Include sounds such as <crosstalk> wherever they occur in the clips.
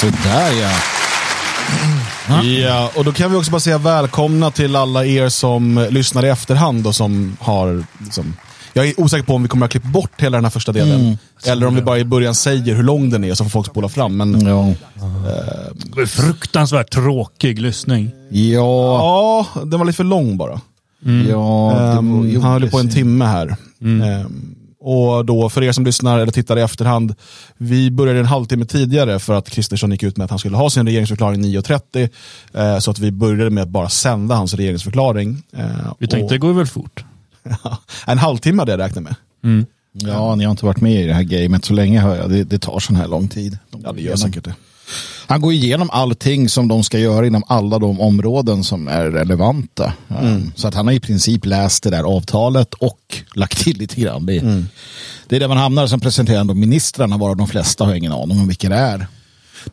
Sådär ja. Ja, och då kan vi också bara säga välkomna till alla er som lyssnar i efterhand och som har liksom, jag är osäker på om vi kommer att klippa bort hela den här första delen. Mm. Eller om vi bara i början säger hur lång den är så får folk spola fram. Men Ja. Fruktansvärt tråkig lyssning. Ja. ja, den var lite för lång bara. ja det Ehm, var- jo, han höll på en timme här. Ehm, och då för er som lyssnar eller tittar i efterhand, vi började en halvtimme tidigare för att Kristersson gick ut med att han skulle ha sin regeringsförklaring 9.30. Eh, så att vi började med att bara sända hans regeringsförklaring. Eh, Vi tänkte, och- det går väl fort. <laughs> en halvtimme hade jag räknat med. Ja, ni har inte varit med i det här gamet så länge hör jag. Det, det tar sån här lång tid. De Ja, det gör igenom- säkert det. Han går igenom allting som de ska göra inom alla de områden som är relevanta. Um, Så att han har i princip läst det där avtalet och lagt till lite grann. Det, det är där man hamnar. Sen presenterar ministrarna, varav de flesta har ingen aning om vilka det är.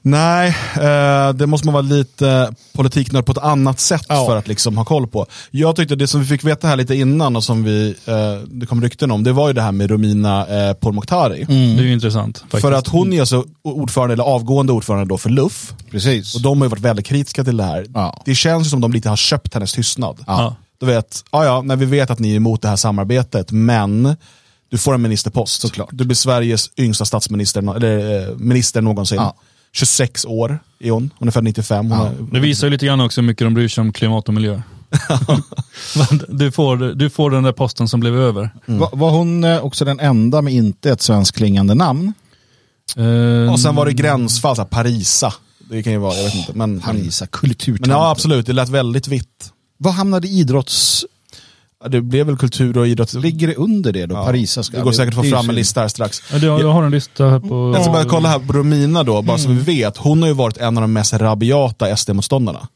Nej, eh, det måste man vara lite politiknörd på ett annat sätt Ja. för att liksom ha koll på. Jag tyckte det som vi fick veta här lite innan och som vi, eh, det kom rykten om, det var ju det här med Romina eh, Pourmokhtari. Det är ju intressant. Faktiskt. För att hon är alltså ordförande, eller avgående ordförande då för LUF. Precis. Och de har ju varit väldigt kritiska till det här. Ja. Det känns ju som de lite har köpt hennes tystnad. Ja. Du vet, ja ja, när vi vet att ni är emot det här samarbetet, men du får en ministerpost. Såklart. Du blir Sveriges yngsta statsminister, eller eh, minister någonsin. Ja. 26 år är hon, hon är född 95. Hon Ja. är, Det visar ju lite grann också hur mycket de bryr sig om klimat och miljö. <laughs> Du, får, du får den där posten som blev över. Va- Var hon eh, också den enda med inte ett svenskklingande namn? Eh, och sen var det gränsfall, så här, Parisa. Det kan ju vara, jag vet inte. Men, men, Parisa kulturtant. men ja, absolut, det lät väldigt vitt. Vad hamnade idrotts... Det blev väl kultur och idrott. Ligger det under det då? Ja. Parisa ska... Det går säkert att få det fram en lista här strax. ja, du, jag har en lista här på... Jag ska bara kolla här på Romina då, bara så vi vet. Hon har ju varit en av de mest rabiata SD-motståndarna.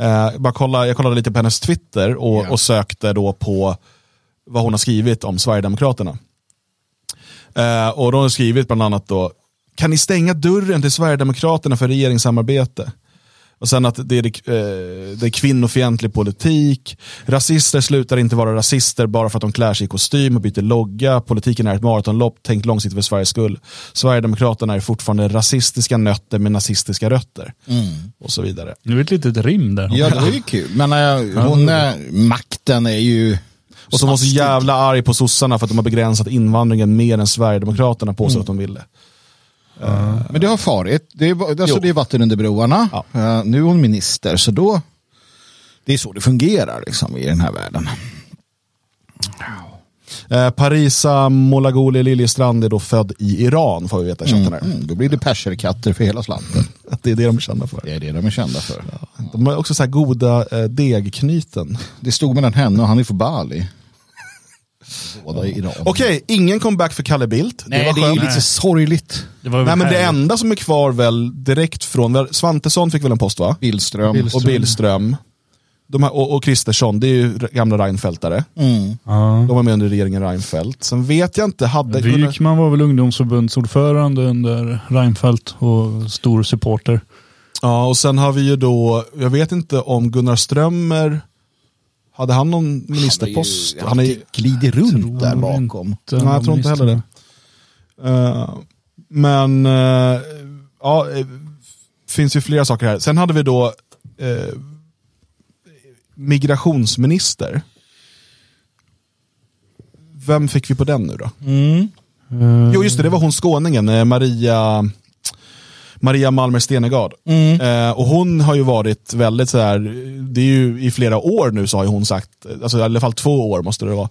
Eh, bara kolla, jag kollade lite på hennes Twitter och, Ja. och sökte då på vad hon har skrivit om Sverigedemokraterna. Eh, och då har hon skrivit bland annat då, kan ni stänga dörren till Sverigedemokraterna för regeringssamarbete? Och sen att det är, eh, det är kvinnofientlig politik, rasister slutar inte vara rasister bara för att de klär sig i kostym och byter logga, politiken är ett maratonlopp, tänk långsiktigt för Sveriges skull. Sverigedemokraterna är fortfarande rasistiska nötter med nazistiska rötter. Och så vidare. Nu är det ett litet rim där. Ja, det är ju kul. Men äh, hon, äh, makten är ju... Och så var så jävla arg på sossarna för att de har begränsat invandringen mer än Sverigedemokraterna påstår att de ville. Men det har farit. Det är, alltså, Jo. det är vatten under broarna. Ja. Eh, nu är hon minister, så då... Det är så det fungerar liksom, i den här världen. Eh, Parisa Molagoli Liljestrand är då född i Iran får vi veta i chatten här. Mm, då blir det perserkatter för hela slanten. <laughs> Det är det de är kända för. Det är det de är kända för. De har också så här goda eh, degknyten. Det stod mellan henne och Hanif Bali. Båda i Iran. Okej, ingen comeback för Kalle Bildt. Nej, det det, var är ju skönt. lite sorgligt. Det var Nej, men det härligt. enda som är kvar väl direkt från, Svantesson fick väl en post va? Billström. Och Billström. De här, och, och Kristersson, det är ju gamla Reinfeldtare. Mm. Ja. De var med under regeringen Reinfeldt. Sen vet jag inte, hade... Wykman var väl ungdomsförbundsordförande under Reinfeldt och stor supporter. Ja, och sen har vi ju då, jag vet inte om Gunnar Strömmer, hade han någon ministerpost? Han är, ju glider runt där bakom. inte nej, jag tror inte heller det. Eh, men, eh, ja, eh, finns ju flera saker här. Sen hade vi då eh, migrationsminister. Vem fick vi på den nu då? Mm. Jo, just det, det var hon skåningen, Maria, Maria Malmer Stenegard. Mm. Eh, och hon har ju varit väldigt så här, det är ju i flera år nu så har hon sagt, alltså i alla fall två år måste det vara,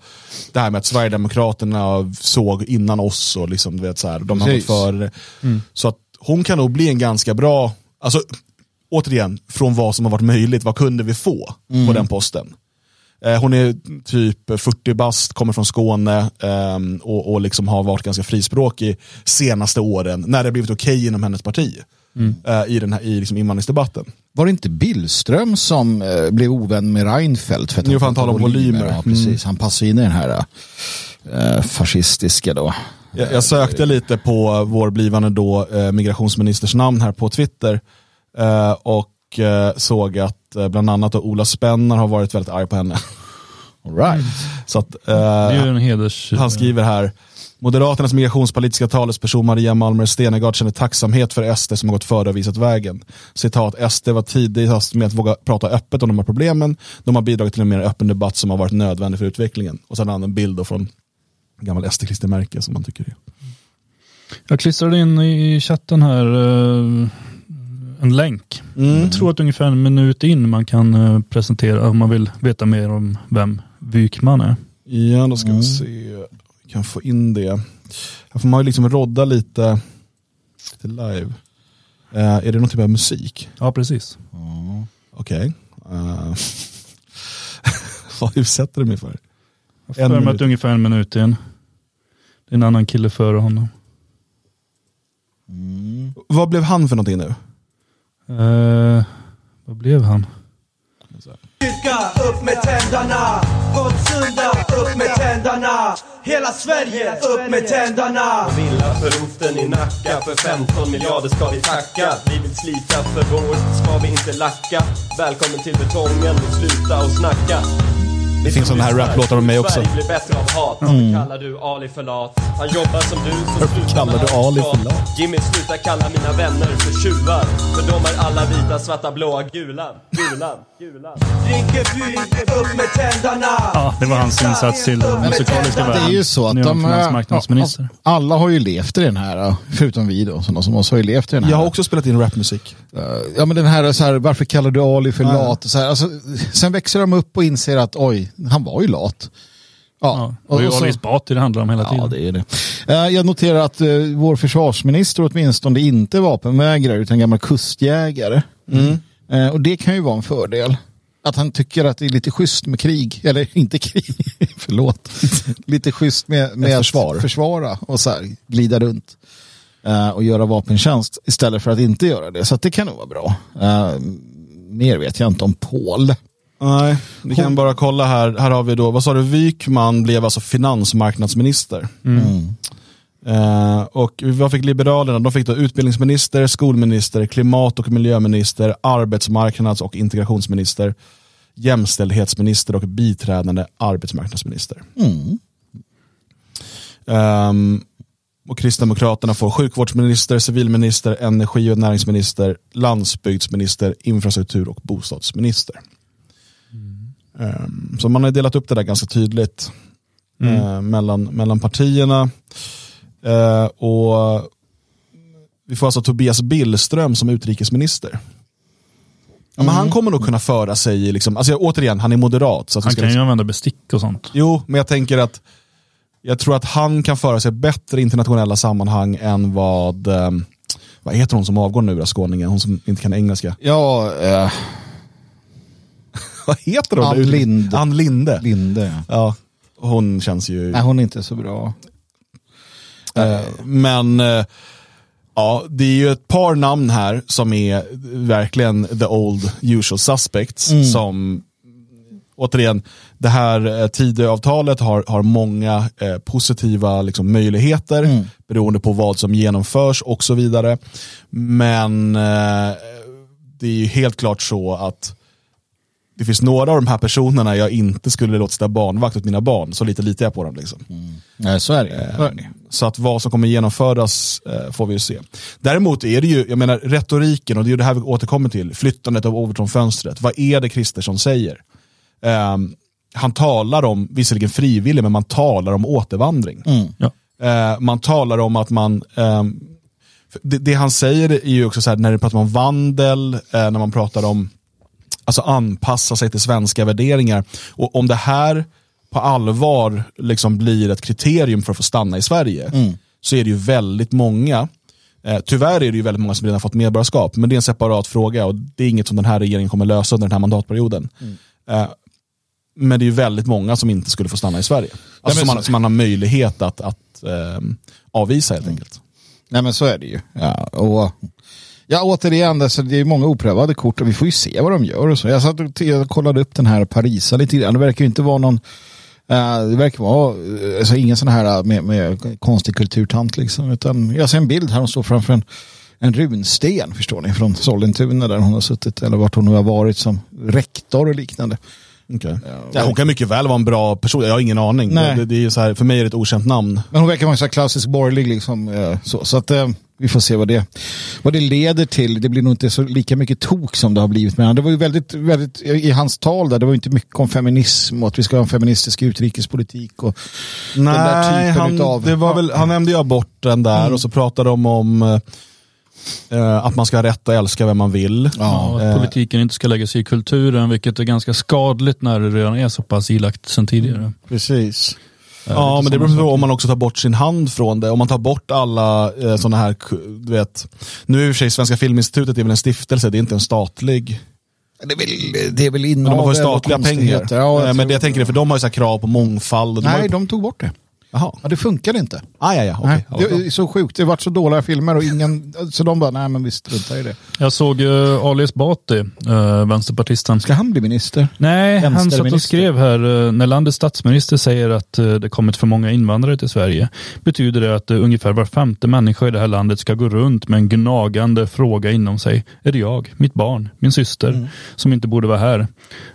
det här med att Sverigedemokraterna såg innan oss och liksom, du vet, så här, de har gått före. Så att hon kan nog bli en ganska bra, alltså återigen, från vad som har varit möjligt, vad kunde vi få på den posten? Eh, Hon är typ 40 bast, kommer från Skåne ehm, och, och liksom har varit ganska frispråkig senaste åren när det blivit okej inom hennes parti eh, i, den här, i liksom invandringsdebatten. Var det inte Billström som eh, blev ovän med Reinfeldt? För att Jo, han talar om volymer. Ja, precis. Han passar in i den här eh, fascistiska då. Jag, jag sökte lite på vår blivande då eh, migrationsministers namn här på Twitter eh, och eh, såg att eh, bland annat Ola Spennar har varit väldigt arg på henne. All right. Så att, Det är ju eh, en heders... han skriver här Moderaternas migrationspolitiska talesperson Maria Malmer Stenegard känner tacksamhet för SD som har gått före och visat vägen. Citat, SD var tidigast med att våga prata öppet om de här problemen. De har bidragit till en mer öppen debatt som har varit nödvändig för utvecklingen. Och sen har han en bild då från gammal SD-klistermärke som man tycker är. Jag klistrade in i chatten här eh, en länk. Mm. Jag tror att ungefär en minut in man kan eh, presentera om man vill veta mer om vem Wykman är. Ja, då ska vi se. Vi kan få in det. Här får man ju liksom rodda lite, lite live. Eh, är det någon typ av musik? Ja, precis. Okej. Eh, <laughs> vad utsätter du mig för? Jag får mig att ungefär en minut in. Det är en annan kille före honom. Vad blev han för någonting nu? Eh, vad blev han? Upp med tändarna! Gottsunda, upp med tändarna! Hela Sverige, upp med tändarna! Villa för roten i Nacka För 15 miljarder ska vi tacka Vi vill slita för vår, ska vi inte lacka Välkommen till betongen, sluta och snacka Det finns sådana här raplåtar om mig också. Sverige blir bättre av hat Varför kallar du Ali för lat? Han jobbar som du, så Varför kallar du Ali för lat? Jimmy, sluta kalla mina vänner för tjuvar För de är alla vita, svarta, blåa, gula Gula, gula upp med tändarna! Ja, det var hans insats till den musikaliska Det världen. är ju så att är de, finansmarknadsminister. äh, alla har ju levt i den här, förutom vi då, som oss har ju levt i den här. Jag har också spelat in rapmusik. Eh, Ja men den här, så här varför kallar du Ali för lat? Och så här, alltså, sen växer de upp och inser att oj, han var ju lat. Ja, och det var Ali Esbati det handlar om hela tiden. Ja, det är det. Eh, Jag noterar att eh, vår försvarsminister åtminstone inte är vapenvägrare utan gammal kustjägare. Eh, Och det kan ju vara en fördel. Att han tycker att det är lite schysst med krig, eller <laughs> inte krig, <laughs> förlåt. lite schysst med, med Ett att försvar. försvara och så här, glida runt. eh, Och göra vapentjänst istället för att inte göra det. Så det kan nog vara bra. Eh, Mer vet jag inte om Paul. Nej, vi kan bara kolla här. Här har vi då, vad sa du, Wykman blev alltså finansmarknadsminister. Eh, och vad fick Liberalerna? De fick då utbildningsminister, skolminister, klimat och miljöminister, arbetsmarknads och integrationsminister, jämställdhetsminister och biträdande arbetsmarknadsminister. Ehm, och Kristdemokraterna får sjukvårdsminister, civilminister, energi och näringsminister, landsbygdsminister, infrastruktur och bostadsminister. Ehm, Så man har delat upp det där ganska tydligt eh, mellan, mellan partierna. Eh, och Vi får alltså Tobias Billström som utrikesminister. Ja, men Han kommer nog kunna föra sig i, liksom, alltså, återigen, han är moderat. Så Han ska kan ju liksom, använda bestick och sånt. Jo, men jag tänker att jag tror att han kan föra sig bättre i internationella sammanhang än vad, eh, vad heter hon som avgår nu då, skåningen, hon som inte kan engelska. Ja, eh, <laughs> Vad heter hon? Ann Linde. Ann Linde. Linde. Ja, hon känns ju... Nej, hon är inte så bra. Eh, men eh, ja, det är ju ett par namn här som är verkligen the old usual suspects. Som återigen, det här eh, Tidöavtalet har, har många eh, positiva liksom, möjligheter beroende på vad som genomförs och så vidare. Men eh, det är ju helt klart så att det finns några av de här personerna jag inte skulle låta sitta barnvakt åt mina barn, så lite litar jag på dem. Liksom. Nej, så är det. Så det. Så att vad som kommer genomföras eh, får vi ju se. Däremot är det ju, jag menar retoriken och det är ju det här vi återkommer till, flyttandet av Overton-fönstret. Vad är det Kristersson säger? Ehm, han talar om, visserligen frivillig, men man talar om återvandring. Ja. Eh, man talar om att man, för det, det han säger är ju också så här, när det pratar om vandel, eh, när man pratar om alltså anpassa sig till svenska värderingar. Och om det här på allvar liksom blir ett kriterium för att få stanna i Sverige, så är det ju väldigt många, eh, tyvärr är det ju väldigt många som redan fått medborgarskap, men det är en separat fråga och det är inget som den här regeringen kommer lösa under den här mandatperioden. Eh, men det är ju väldigt många som inte skulle få stanna i Sverige. Alltså som, man, som man har möjlighet att, att eh, avvisa helt enkelt. Nej men så är det ju. Ja, och, ja återigen, alltså, det är många oprövade kort och vi får ju se vad de gör. Och så. Jag satt och jag kollade upp den här Parisa lite grann. Det verkar ju inte vara någon eh, det verkar vara eh, alltså, ingen sån här eh, med, med konstig kulturtant liksom. Utan jag ser en bild här hon står framför en, en runsten förstår ni. Från Sollentuna där hon har suttit eller vart hon nu har varit som rektor och liknande. Okay. Ja, hon kan mycket väl vara en bra person, jag har ingen aning. Nej. Det, det är så här, för mig är det ett okänt namn. Men hon verkar vara en här klassisk borgerlig liksom. eh, Så, så att eh, vi får se vad det, vad det leder till. Det blir nog inte så lika mycket tok som det har blivit. Men det var ju väldigt, väldigt, i hans tal där, det var ju inte mycket om feminism och att vi ska ha en feministisk utrikespolitik. Och den där Nej, typen han, utav- det var väl, han nämnde ju aborten där och så pratade de om eh, att man ska ha rätt att älska vem man vill. Ja, att politiken inte ska lägga sig i kulturen, vilket är ganska skadligt när det redan är så pass ilagt sedan tidigare. Precis. Ja, Ja, men det beror på om man också tar bort sin hand från det. Om man tar bort alla eh, sådana här, du vet, nu är i och för sig Svenska Filminstitutet är väl en stiftelse, det är inte en statlig. Det är väl, det är väl Men inavel de har ju och statliga pengar. Ja, Eh, jag men det jag tänker är, för de har ju så här krav på mångfald. Nej, ju... de tog bort det. Jaha. Ja, det funkade inte. Ah, ja, ja. Nej, Ja, det är så sjukt. Det har varit så dåliga filmer och ingen, så de bara, nej men vi struntar i det. Jag såg uh, Ali Esbati, uh, vänsterpartisten. Ska han bli minister? Nej, han satt och skrev här, eh, när landets statsminister säger att eh, det kommit för många invandrare till Sverige, betyder det att eh, ungefär var femte människa i det här landet ska gå runt med en gnagande fråga inom sig. Är det jag, mitt barn, min syster, Mm. som inte borde vara här?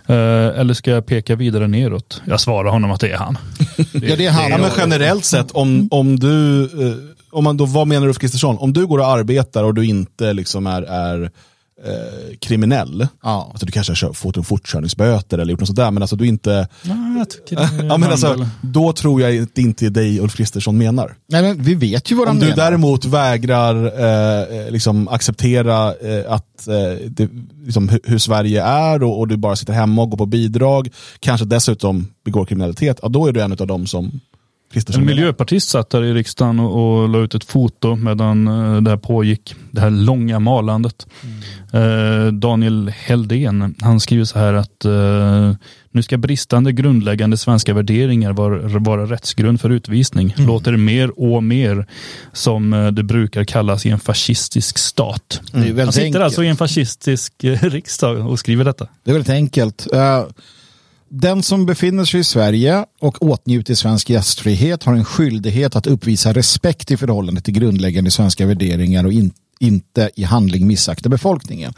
Eller ska jag peka vidare neråt? Jag svarar honom att det är han. <laughs> Ja, det är han. Ja, men generellt sett, om, om du, eh, om man då, vad menar Ulf Kristersson? Om du går och arbetar och du inte liksom är, är eh, kriminell, Ja. alltså du kanske har fått en fortkörningsböter eller gjort något sådär, men alltså du inte, <laughs> är ja, men alltså, då tror jag att det inte är dig Ulf Kristersson menar. Nej, men vi vet ju vad Om han du menar. däremot vägrar eh, liksom acceptera eh, att, eh, det, liksom, hur, hur Sverige är och, och du bara sitter hemma och går på bidrag, kanske dessutom begår kriminalitet, ja, då är du en av dem som En miljöpartist satt här i riksdagen och, och la ut ett foto medan eh, det här pågick. Det här långa malandet. Eh, Daniel Heldén, han skriver så här att eh, nu ska bristande grundläggande svenska värderingar vara, vara rättsgrund för utvisning. Låter mer och mer som eh, det brukar kallas i en fascistisk stat. Det är väldigt Han sitter enkelt. alltså i en fascistisk eh, riksdag och skriver detta. Det är väldigt enkelt. Eh, Den som befinner sig i Sverige och åtnjuter svensk gästfrihet har en skyldighet att uppvisa respekt i förhållande till grundläggande svenska värderingar och in, inte i handling missakta befolkningen.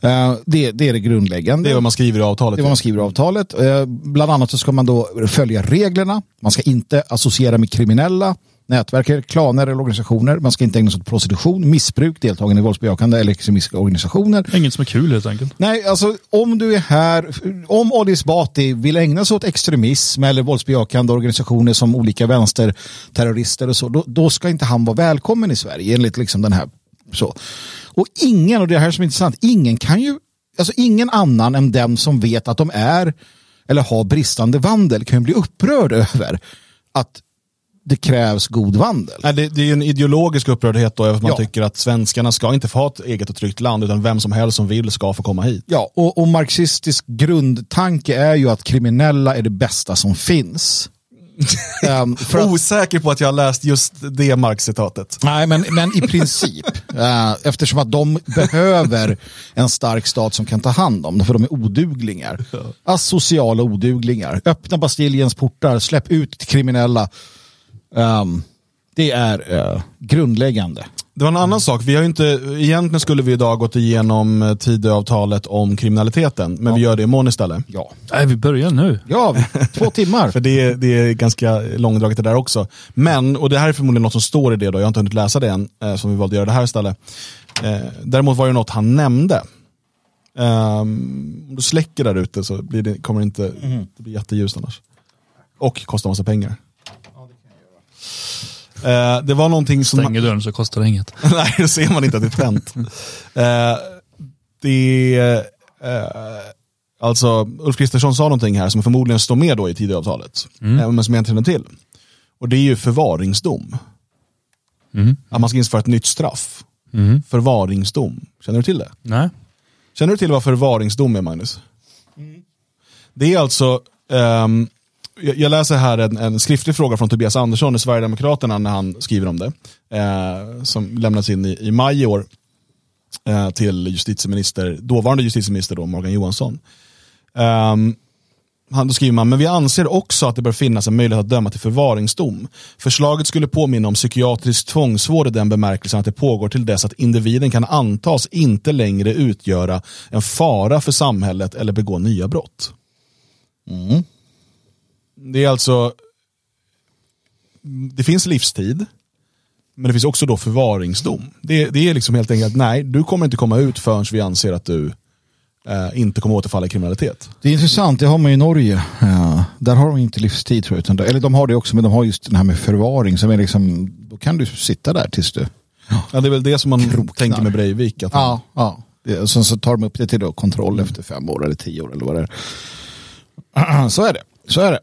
Eh, Det, det är det grundläggande. Det är vad man skriver i avtalet. Det är vad man skriver i avtalet. Eh, Bland annat så ska man då följa reglerna. Man ska inte associera med kriminella nätverk, klaner eller organisationer. Man ska inte ägna sig åt prostitution, missbruk, deltagande i våldsbejakande eller extremistiska organisationer. Inget som är kul helt enkelt. Nej, alltså om du är här, om Ali Esbati vill ägna sig åt extremism eller våldsbejakande organisationer som olika vänsterterrorister och så, då, då ska inte han vara välkommen i Sverige enligt liksom den här så. Och ingen, och det här som är intressant, ingen kan ju, alltså ingen annan än den som vet att de är eller har bristande vandel kan ju bli upprörd <laughs> över att det krävs god vandel. Nej, det, det är ju en ideologisk upprördhet då, över att man Ja. tycker att svenskarna ska inte få ha ett eget och tryggt land, utan vem som helst som vill ska få komma hit. Ja, och, och marxistisk grundtanke är ju att kriminella är det bästa som finns. <laughs> För att, Osäker på att jag har läst just det Marx-citatet. nej, men, men i princip. <laughs> eh, eftersom att de behöver en stark stat som kan ta hand om dem, för de är oduglingar. Asociala oduglingar. Öppna Bastiljens portar, släpp ut kriminella. Ehm, det är eh, grundläggande. Det var en annan sak, vi har ju inte, egentligen skulle vi idag gått igenom eh, Tidöavtalet om kriminaliteten, men vi gör det imorgon istället. Ja, Nej, vi börjar nu. ja två timmar. <laughs> För det, är- det är ganska långdraget det där också. Men, och det här är förmodligen något som står i det då, jag har inte hunnit läsa det än, eh, som vi valde att göra det här istället. Eh, däremot var det något han nämnde. Um, om du släcker där ute så blir det, kommer det inte, det blir jätteljust annars. Och kostar massa pengar. Eh, det var någonting som... Stänger dörren så kostar det inget. <laughs> Nej, då ser man inte att det är tänt. <laughs> Eh, det eh, alltså Ulf Kristersson sa någonting här som förmodligen står med då i Tidöavtalet, eh, men som jag inte känner till. Och det är ju förvaringsdom. Mm. Att man ska införa ett nytt straff. Mm. Förvaringsdom. Känner du till det? Nej. Känner du till vad förvaringsdom är, Magnus? Det är alltså, ehm, jag jag läser här en, en skriftlig fråga från Tobias Andersson i Sverigedemokraterna när han skriver om det. Eh, som lämnades in i, i maj i år eh, till justitieminister, dåvarande justitieminister då, Morgan Johansson. Ehm, han, då skriver man, men vi anser också att det bör finnas en möjlighet att döma till förvaringsdom. Förslaget skulle påminna om psykiatrisk tvångsvård i den bemärkelsen att det pågår till dess att individen kan antas inte längre utgöra en fara för samhället eller begå nya brott. Mm. Det är alltså, det finns livstid, men det finns också då förvaringsdom. Det, det är liksom helt enkelt, nej, du kommer inte komma ut förrän vi anser att du eh, inte kommer återfalla i kriminalitet. Det är intressant, det har man i Norge. Ja, där har de inte livstid tror jag. Utan, eller de har det också, men de har just den här med förvaring. Som är liksom, då kan du sitta där tills du... Ja, det är väl det som man tänker med Breivik. Att Ja, ja. Det, sen så tar de upp det till då kontroll efter fem år eller tio år eller vad det är. <clears throat> Så är det. Så är det.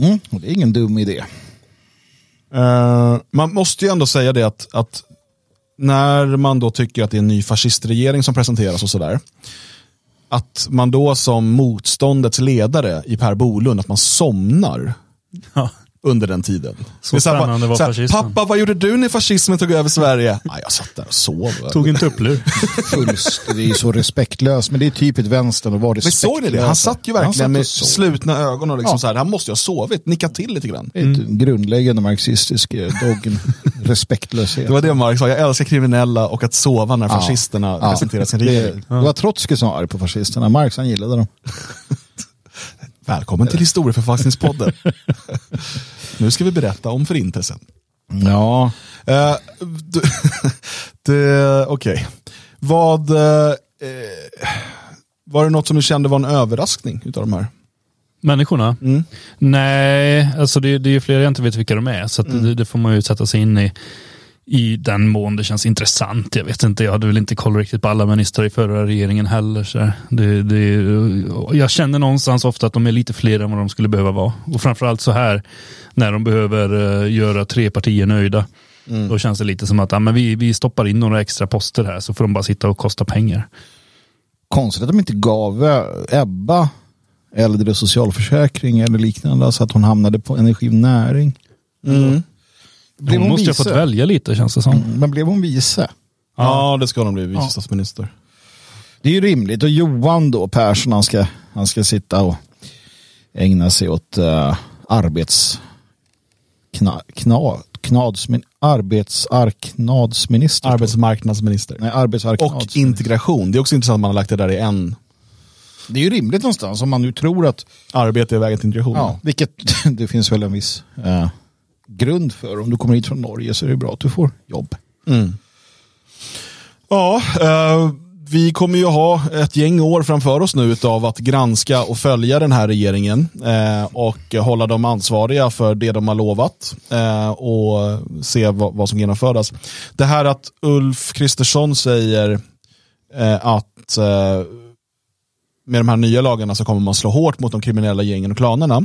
Mm, och det är ingen dum idé. Eh, man måste ju ändå säga det att, att när man då tycker att det är en ny fascistregering som presenteras och sådär. Att man då som motståndets ledare i Per Bolund, att man somnar Ja. Under den tiden. Så Det så spännande var så här, fascismen. Pappa, vad gjorde du när fascismen tog över Sverige? <laughs> Nej, jag satt där och sov. Tog en tupplur. <laughs> Fullst, det är så respektlöst. Men det är typiskt vänstern att vara Men respektlös. såg ni det? Han satt ju verkligen Han med satt och sov. slutna ögon och liksom Ja. så här, han måste ju ha sovit, nickat till lite grann. Det är ett grundläggande marxistisk eh, dogm. <laughs> Respektlöshet. Det var det Marx sa, jag älskar kriminella och att sova när fascisterna Ja. presenterar sin det, regering. det var Trotskij som var arg på fascisterna. Marx han gillade dem. Välkommen till historieförfalskningspodden. <laughs> nu ska vi berätta om förintelsen. Ja, Uh, <laughs> Okej. Vad... eh, var det något som du kände var en överraskning utav de här? Människorna? Mm. Nej, alltså det, det är ju flera jag inte vet vilka de är. Så Mm. det, det får man ju sätta sig in i. I den mån det känns intressant. Jag vet inte, jag hade väl inte koll riktigt på alla ministrar i förra regeringen heller. Så det, det, jag känner någonstans ofta att de är lite fler än vad de skulle behöva vara. Och framförallt så här när de behöver eh, göra tre partier nöjda. Mm. Då känns det lite som att ja, men vi, vi stoppar in några extra poster här så får de bara sitta och kosta pengar. konstigt att de inte gav eh, Ebba äldre socialförsäkring eller liknande så att hon hamnade på energi och näring. Mm. Blev Hon hon måste ju ha fått välja lite känns det som. Mm, Men blev hon vice? Ja, det ska de bli, vice statsminister. Det är ju rimligt. Och Johan då, Persson, han ska, han ska sitta och ägna sig åt uh, arbets... Kna, kna, knadsmin, arbetsarknadsminister. Arbetsmarknadsminister. Nej, arbetsarknads. Och integration. Det är också intressant att man har lagt det där i en. Det är ju rimligt någonstans om man nu tror att, Arbete är vägen till integration. ja, vilket <laughs> det finns väl en viss eh, grund för. Om du kommer hit från Norge så är det bra att du får jobb. Mm. Ja, eh, vi kommer ju ha ett gäng år framför oss nu av att granska och följa den här regeringen eh, och hålla dem ansvariga för det de har lovat eh, och se vad, vad som genomföras. Det här att Ulf Kristersson säger eh, att eh, med de här nya lagarna så kommer man slå hårt mot de kriminella gängen och klanerna.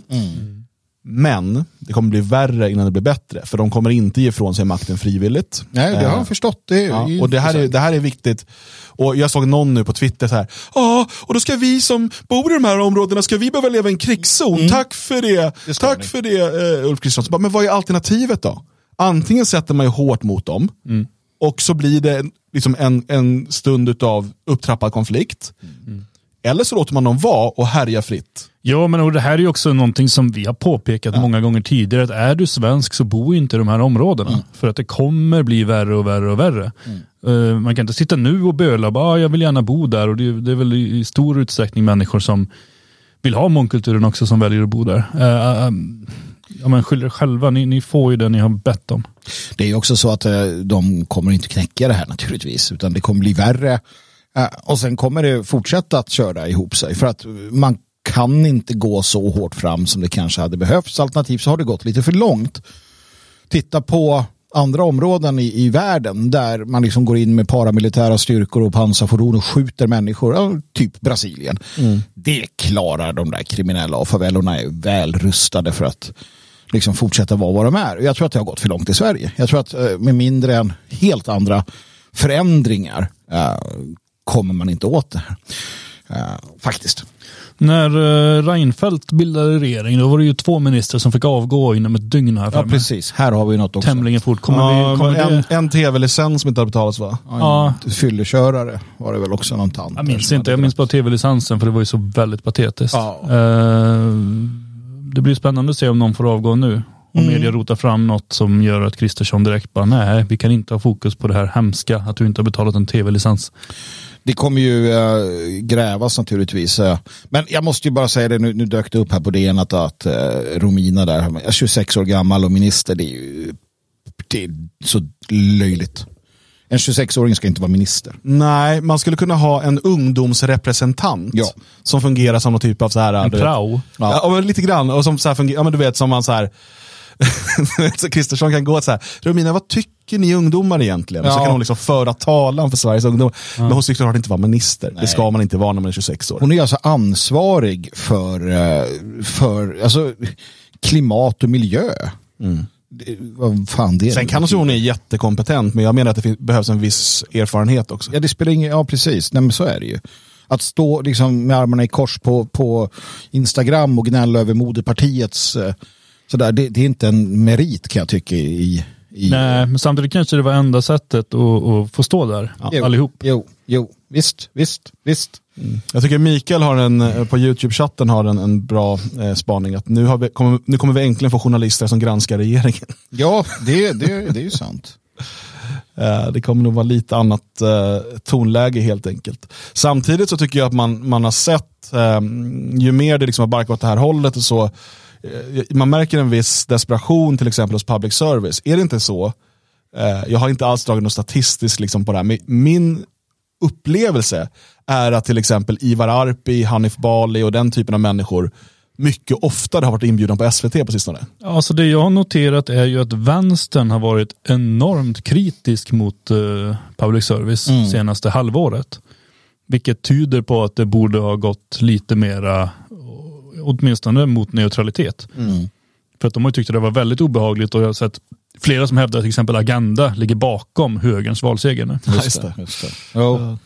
Men det kommer bli värre innan det blir bättre, för de kommer inte ge ifrån sig makten frivilligt. Nej, det har Eh, jag förstått. Det Ja, och det här, är, det här är viktigt. Och Jag såg någon nu på Twitter så här. Ja, och då ska vi som bor i de här områdena, ska vi behöva leva i en krigszon? Tack för det. Mm. Det Tack ni. för det, uh, Ulf Kristersson. Men vad är alternativet då? Antingen sätter man ju hårt mot dem Mm. och så blir det liksom en, en stund av upptrappad konflikt. Mm. Eller så låter man dem vara och härja fritt. Ja, men och det här är ju också någonting som vi har påpekat många gånger tidigare. Att är du svensk så bo inte i de här områdena. För att det kommer bli värre och värre och värre. Eh, man kan inte sitta nu och böla bara, ah, jag vill gärna bo där. Och det, det är väl i, stor utsträckning människor som vill ha mångkulturen också som väljer att bo där. Eh, ja, men skyll er själva, ni, ni får ju det ni har bett om. Det är ju också så att eh, de kommer inte knäcka det här naturligtvis, utan det kommer bli värre. Eh, Och sen kommer det fortsätta att köra ihop sig, för att man kan inte gå så hårt fram som det kanske hade behövts. Alternativt så har det gått lite för långt. Titta på andra områden i, i världen där man liksom går in med paramilitära styrkor och pansarfordon och skjuter människor, typ Brasilien. Det klarar de där kriminella och favellorna är väl rustade för att liksom fortsätta vara vad de är. Jag tror att det har gått för långt i Sverige. Jag tror att eh, med mindre än helt andra förändringar eh, kommer man inte åt det här. Eh, faktiskt. När uh, Reinfeldt bildade regering, då var det ju två ministrar som fick avgå inom ett dygn här Ja, precis. Här har vi något också. Tämligen fort. Kommer Ja, vi, kommer det, en, en tv-licens som inte har betalats va? Ja. Ja. Fyllekörare var det väl också någon tant. Jag minns inte, jag minns bara tv-licensen för det var ju så väldigt patetiskt. Ja. Eh, det blir spännande att se om någon får avgå nu. Om Mm. media rotar fram något som gör att Kristersson direkt bara, nej, vi kan inte ha fokus på det här hemska, att du inte har betalat en tv-licens. Det kommer ju äh, grävas naturligtvis. äh. Men jag måste ju bara säga det, nu, nu dök det upp här på DN att, att äh, Romina där, är 26 år gammal och minister, det är ju det är så löjligt. En 26-åring ska inte vara minister. Nej, man skulle kunna ha en ungdomsrepresentant Ja. som fungerar som någon typ av så här... En prao. Ja, och lite grann. Och som så här fungerar, ja, men du vet som man så här... <laughs> så Kristersson kan gå så här, Romina vad tycker ni ungdomar egentligen? Och så Ja. kan hon liksom föra talan för Sveriges ungdomar. Men hon ska såklart inte vara minister. Det ska man inte vara när man är 26 år. Hon är alltså ansvarig för, eh, för alltså, klimat och miljö. Det, vad fan det är. Mm. Sen kanske hon är jättekompetent, men jag menar att det behövs en viss erfarenhet också. Ja, det spelar ingen, ja precis, Nej, men så är det ju. Att stå liksom med armarna i kors på, på Instagram och gnälla över moderpartiets eh, sådär, det, det är inte en merit kan jag tycka i... i Nej, men samtidigt kanske det var enda sättet att, att få stå där jo, allihop. Jo, jo, visst, visst, visst. Jag tycker Mikael har en, eh, på YouTube-chatten har en, en bra eh, spaning. Att nu, har vi, kommer, nu kommer vi äntligen få journalister som granskar regeringen. <laughs> Ja, det, det, det är ju sant. <laughs> Eh, Det kommer nog vara lite annat eh, tonläge helt enkelt. Samtidigt så tycker jag att man, man har sett, eh, ju mer det liksom har barkat åt det här hållet och så, man märker en viss desperation till exempel hos public service. Är det inte så, eh, jag har inte alls dragit något statistiskt liksom på det här, men min upplevelse är att till exempel Ivar Arpi, Hanif Bali och den typen av människor mycket oftare har varit inbjudna på SVT på sistone. Alltså det jag har noterat är ju att vänstern har varit enormt kritisk mot eh, public service senaste halvåret. Vilket tyder på att det borde ha gått lite mera, åtminstone mot neutralitet. För att de har ju tyckt att det var väldigt obehagligt och jag har sett flera som hävdar att till exempel Agenda ligger bakom högerns valseger nu. Just det. Just det. Jo.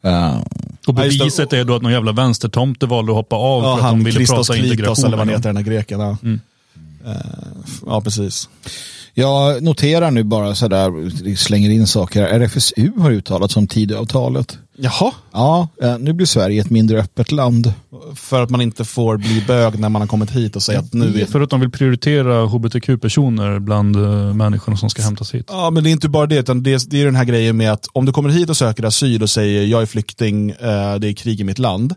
Ja. Och beviset är då att någon jävla vänstertomte valde att hoppa av Ja, för att de ville Christos prata Klitos integration. eller vad han heter den här greken. Ja. Mm. Eh, ja, precis. Jag noterar nu bara sådär, slänger in saker. RFSU har uttalat som Tidöavtalet. Jaha, Ja, eh, nu blir Sverige ett mindre öppet land. för att man inte får bli bög när man har kommit hit och säga att nu är... För att de vill prioritera hbtq-personer bland uh, människorna som ska hämtas hit. Ja, men det är inte bara det, utan det är, det är den här grejen med att om du kommer hit och söker asyl och säger jag är flykting, eh, det är krig i mitt land.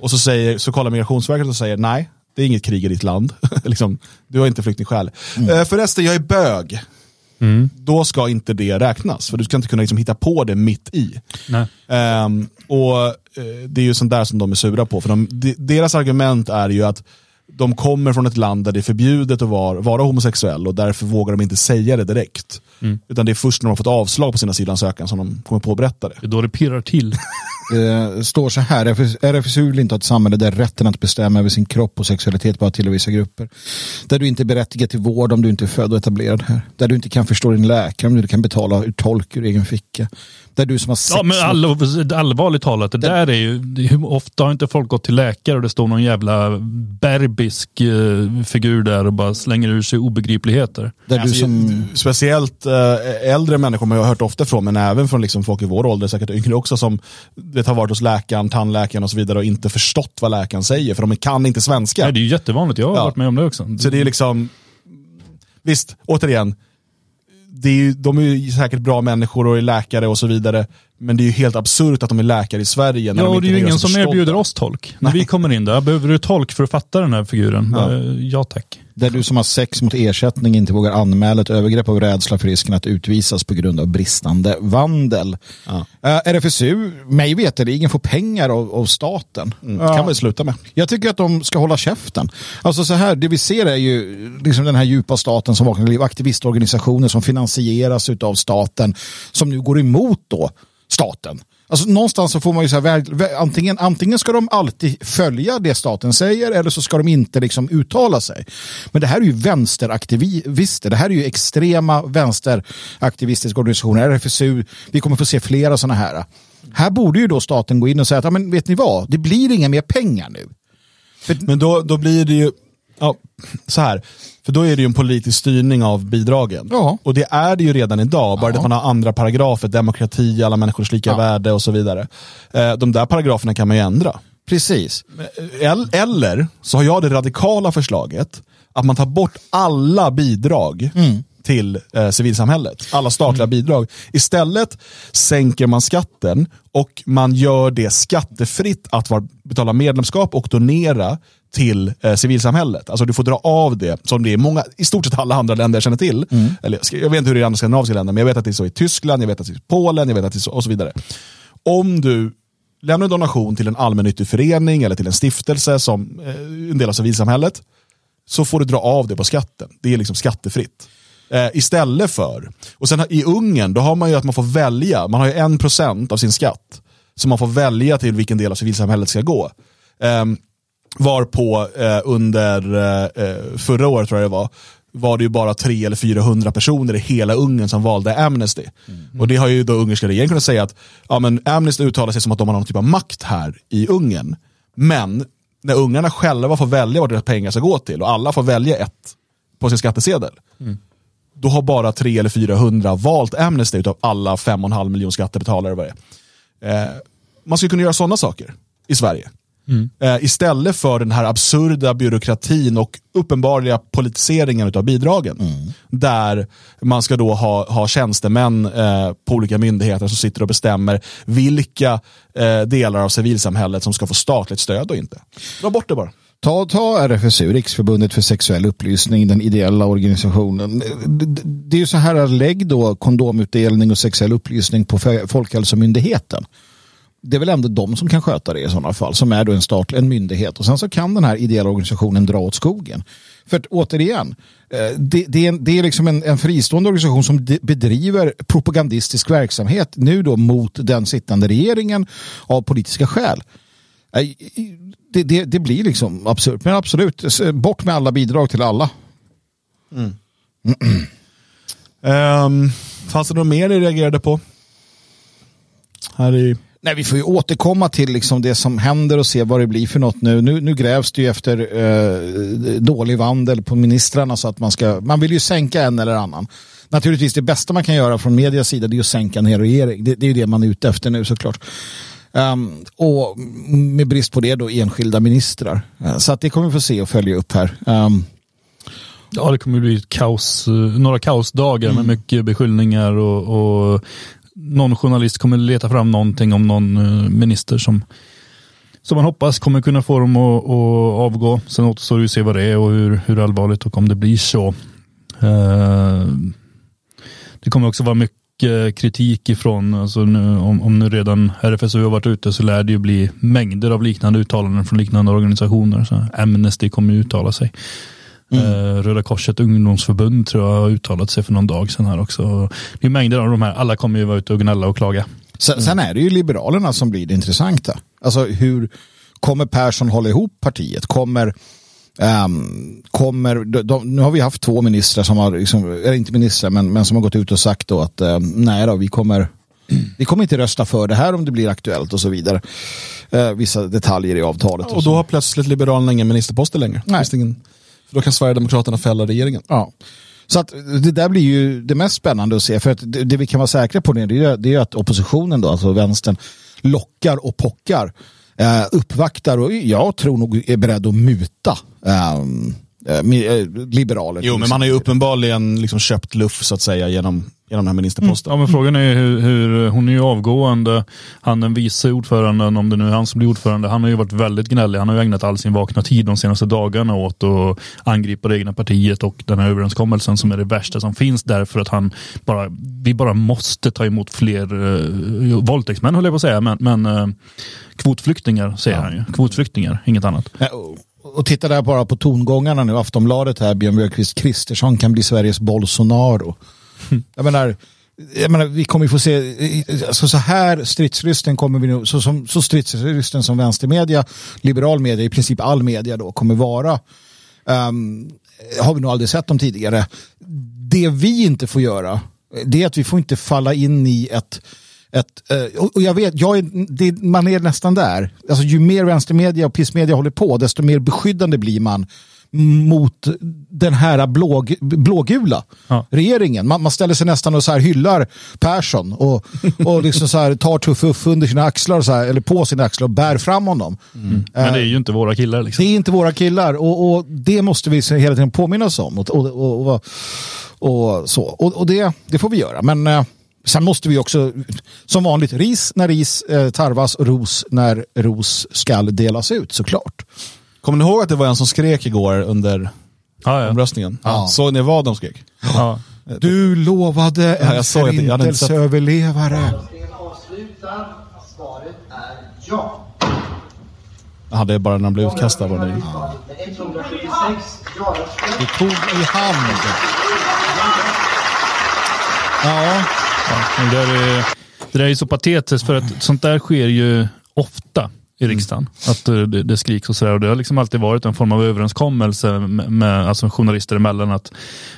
Och så, säger, så kollar Migrationsverket och säger nej, det är inget krig i ditt land. <laughs> liksom, du har inte flyktingskäl. Eh, förresten, jag är bög. Då ska inte det räknas, för du ska inte kunna liksom hitta på det mitt i. Ehm, och eh, Det är ju sånt där som de är sura på. För de, de, deras argument är ju att de kommer från ett land där det är förbjudet att vara, vara homosexuell och därför vågar de inte säga det direkt. Utan det är först när de har fått avslag på sina asylansökan som de kommer på att berätta det. Det är då det pirrar till. Det <laughs> står så här, RFS RFSU vill inte ha ett samhälle där rätten att bestämma över sin kropp och sexualitet bara tillhör vissa grupper. Där du inte är berättigad till vård om du inte är född och etablerad här. Där du inte kan förstå din läkare om du inte kan betala ur tolk ur egen ficka. Där du som har sex Ja, men all, allvarligt talat, det där är ju, hur ofta har inte folk gått till läkare och det står någon jävla berbisk eh, figur där och bara slänger ur sig obegripligheter. där du Alltså, som, Speciellt eh, äldre människor man har hört ofta från, men även från liksom folk i vår ålder, säkert yngre också, som det har varit hos läkaren, tandläkaren och så vidare och inte förstått vad läkaren säger, för de kan inte svenska. Nej, det är ju jättevanligt, jag har Ja. varit med om det också. Så det är liksom, visst, återigen, det är ju, de är ju säkert bra människor och är läkare och så vidare, men det är ju helt absurt att de är läkare i Sverige. När Ja, de och det är ju ingen som erbjuder oss tolk. När vi kommer in där, behöver du tolk för att fatta den här figuren? Ja. Ja, ja tack. Där du som har sex mot ersättning inte vågar anmäla ett övergrepp av rädsla för risken att utvisas på grund av bristande vandel. Ja. Eh, RFSU, mig veterligen, får pengar av, av staten. Mm, kan vi sluta med. Jag tycker att de ska hålla käften. Alltså så här, det vi ser är ju liksom den här djupa staten som vaknar liv, aktivistorganisationer som finansieras av staten som nu går emot då staten. Alltså någonstans så får man ju så här, antingen, antingen ska de alltid följa det staten säger eller så ska de inte liksom uttala sig. Men det här är ju vänsteraktivister, det här är ju extrema vänsteraktivistiska organisationer, RFSU, vi kommer få se flera sådana här. Här borde ju då staten gå in och säga att ja, men vet ni vad, det blir inga mer pengar nu. Men då, då blir det ju, ja, så här, för då är det ju en politisk styrning av bidragen. Ja. Och det är det ju redan idag, bara Ja. att man har andra paragrafer, demokrati, alla människors lika Ja. värde och så vidare. Eh, de där paragraferna kan man ju ändra. Precis. El- Eller så har jag det radikala förslaget att man tar bort alla bidrag till eh, civilsamhället. Alla statliga bidrag. Istället sänker man skatten och man gör det skattefritt att var, betala medlemskap och donera till eh, civilsamhället. Alltså du får dra av det, som det är många, i stort sett alla andra länder jag känner till. Eller, jag vet inte hur det är i andra skandinaviska länder, men jag vet att det är så i Tyskland, jag vet att det är i Polen, jag vet att det är så, och så vidare. Om du lämnar en donation till en allmännyttig förening eller till en stiftelse som eh, en del av civilsamhället, så får du dra av det på skatten. Det är liksom skattefritt. Eh, istället för, och sen i Ungern, då har man ju att man får välja, man har ju en procent av sin skatt, som man får välja till vilken del av civilsamhället ska gå. Ehm, varpå eh, under eh, eh, förra året tror jag det var, var det ju bara 300 eller 400 personer i hela Ungern som valde Amnesty. Och det har ju då ungerska regeringen kunnat säga att ja, men Amnesty uttalar sig som att de har någon typ av makt här i Ungern. Men när ungarna själva får välja vad deras pengar ska gå till och alla får välja ett på sin skattesedel. Då har bara 300 eller 400 valt Amnesty utav alla 5,5 miljoner skattebetalare. Vad det. Eh, man skulle kunna göra sådana saker i Sverige. Eh, istället för den här absurda byråkratin och uppenbarliga politiseringen av bidragen. Där man ska då ha, ha tjänstemän eh, på olika myndigheter som sitter och bestämmer vilka eh, delar av civilsamhället som ska få statligt stöd och inte. Dra bort det bara. Ta, ta RFSU, Riksförbundet för sexuell upplysning, den ideella organisationen. Det, det- det är ju så här, lägg då kondomutdelning och sexuell upplysning på Folkhälsomyndigheten. Det är väl ändå de som kan sköta det i sådana fall, som är då en statlig en myndighet. Och sen så kan den här ideella organisationen dra åt skogen. För att, återigen, eh, det, det, är, det är liksom en, en fristående organisation som de- bedriver propagandistisk verksamhet nu då mot den sittande regeringen av politiska skäl. Eh, det, det, det blir liksom absurt. Men absolut, bort med alla bidrag till alla. Um, <clears throat> fanns det något mer ni reagerade på? Här i... Nej, vi får ju återkomma till liksom det som händer och se vad det blir för något nu. Nu, nu grävs det ju efter eh, dålig vandel på ministrarna så att man ska, man vill ju sänka en eller annan. Naturligtvis det bästa man kan göra från medias sida det är att sänka en hel regering. Det, det är ju det man är ute efter nu såklart. Um, och med brist på det då enskilda ministrar. Eh, så att det kommer vi få se och följa upp här. Um, Ja, det kommer bli ett kaos, eh, några kaosdagar Mm. med mycket beskyllningar och, och någon journalist kommer leta fram någonting om någon eh, minister som, som man hoppas kommer kunna få dem att, att avgå. Sen återstår det att se vad det är och hur, hur allvarligt och om det blir så. Eh, det kommer också vara mycket kritik ifrån, alltså nu, om, om nu redan RFSU har varit ute så lär det ju bli mängder av liknande uttalanden från liknande organisationer. Så Amnesty kommer ju uttala sig. Eh, Röda Korset ungdomsförbund tror jag har uttalat sig för någon dag sedan här också. Det är mängder av de här, alla kommer ju vara ute och gnälla och klaga. Sen, sen är det ju Liberalerna som blir det intressanta. Alltså hur kommer Persson hålla ihop partiet? Kommer, ehm, kommer de, de, nu har vi haft två ministrar som har, liksom, eller inte ministrar, men, men som har gått ut och sagt då att ehm, nej då, vi kommer, <clears throat> vi kommer inte rösta för det här om det blir aktuellt och så vidare. Eh, vissa detaljer i avtalet. Och så. då har plötsligt Liberalerna ingen ministerposter längre. Nej. Ingen, för då kan Sverigedemokraterna fälla regeringen. Ja. Så att det där blir ju det mest spännande att se. För att det, det vi kan vara säkra på det, det är, det är att oppositionen, då, alltså vänstern, lockar och pockar. Eh, uppvaktar och jag tror nog är beredd att muta ehm, eh, eh, liberaler. Jo, men man har ju uppenbarligen liksom köpt luft så att säga genom, genom den här ministerposten. Ja, men frågan är hur, hur, hon är ju avgående, han den vice ordföranden, om det nu är han som blir ordförande, han har ju varit väldigt gnällig. Han har ju ägnat all sin vakna tid de senaste dagarna åt att angripa det egna partiet och den här överenskommelsen som är det värsta som finns därför att han bara, vi bara måste ta emot fler uh, våldtäktsmän höll jag på att säga, men, men eh, kvotflyktingar säger han ju. Kvotflyktingar, inget annat. Eh, och- titta där bara på tongångarna nu. Aftonbladet här, Björn Björkqvist Kristersson kan bli Sveriges Bolsonaro. Jag menar, jag menar, vi kommer ju få se, alltså så här stridslysten kommer vi nu, så, som, så stridslysten som vänstermedia, liberal media, i princip all media då kommer vara, um, har vi nog aldrig sett dem tidigare. Det vi inte får göra, det är att vi får inte falla in i ett ett, eh, och jag vet, jag är, det, man är nästan där. Alltså, ju mer vänstermedia och pissmedia håller på, desto mer beskyddande blir man mot den här blå, blågula Ja. regeringen. Man, man ställer sig nästan och så här hyllar Persson och, och liksom så här tar Tuff under sina axlar, och så här, eller på sina axlar och bär fram honom. Men det är ju inte våra killar liksom. Det är inte våra killar och, och det måste vi hela tiden påminna oss om. Och, och, och, och, så. Och, det, det får vi göra. Men eh, sen måste vi också, som vanligt, ris när ris eh, tarvas och ros när ros skall delas ut såklart. Kommer ni ihåg att det var en som skrek igår under Ja, ja. omröstningen? Ja. Såg ni vad de skrek? ja. Du lovade Ja, en jag sett- förintelseöverlevare. Svaret är ja. Ja, det är bara när de blev utkastade. Var det. Med 176 ja-röster. Du tog i hand. Ja, Ja, det, där är, det där är ju så patetiskt för att sånt där sker ju ofta i riksdagen. Att eh, det, det skriks och sådär. Och det har liksom alltid varit en form av överenskommelse med, med alltså journalister emellan att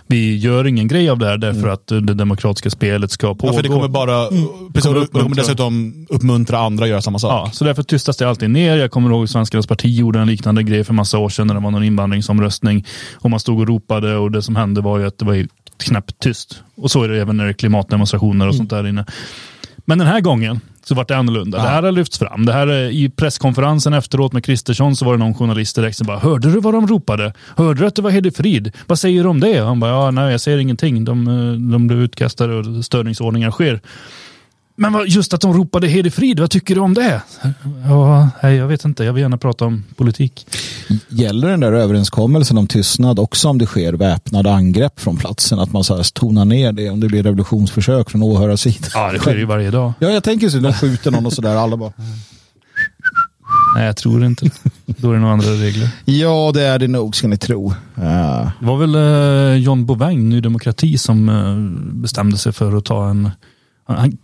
vi gör ingen grej av det här därför att eh, det demokratiska spelet ska pågå. Ja, för det kommer bara, precis, Kommer det kommer uppmuntra. dessutom uppmuntra andra att göra samma sak. Ja, så därför tystas det alltid ner. Jag kommer ihåg Svenskarnas parti gjorde en liknande grej för massa år sedan när det var någon invandringsomröstning. Och man stod och ropade och det som hände var ju att det var ju knappt tyst. Och så är det även när det är klimatdemonstrationer och sånt där inne. Men den här gången så var det annorlunda. Det här har lyfts fram. Det här är, I presskonferensen efteråt med Kristersson så var det någon journalist direkt som bara Hörde du vad de ropade? Hörde du att det var Hede Frid? Vad säger du om det? Han bara, ja, nej jag säger ingenting. De, eh, de blev utkastade och störningsordningar sker. Men just att de ropade Hede Frid, vad tycker du om det? Ja, jag vet inte. Jag vill gärna prata om politik. Gäller den där överenskommelsen om tystnad också om det sker väpnade angrepp från platsen? Att man så här tonar ner det om det blir revolutionsförsök från åhörarsidan? Ja, det sker ju varje dag. Ja, jag tänker så. De skjuter någon och sådär. Alla bara. Nej, jag tror inte. Då är det nog andra regler. Ja, det är det nog ska ni tro. Ja. Det var väl eh, John Bouvin, Ny Demokrati, som eh, bestämde sig för att ta en... Han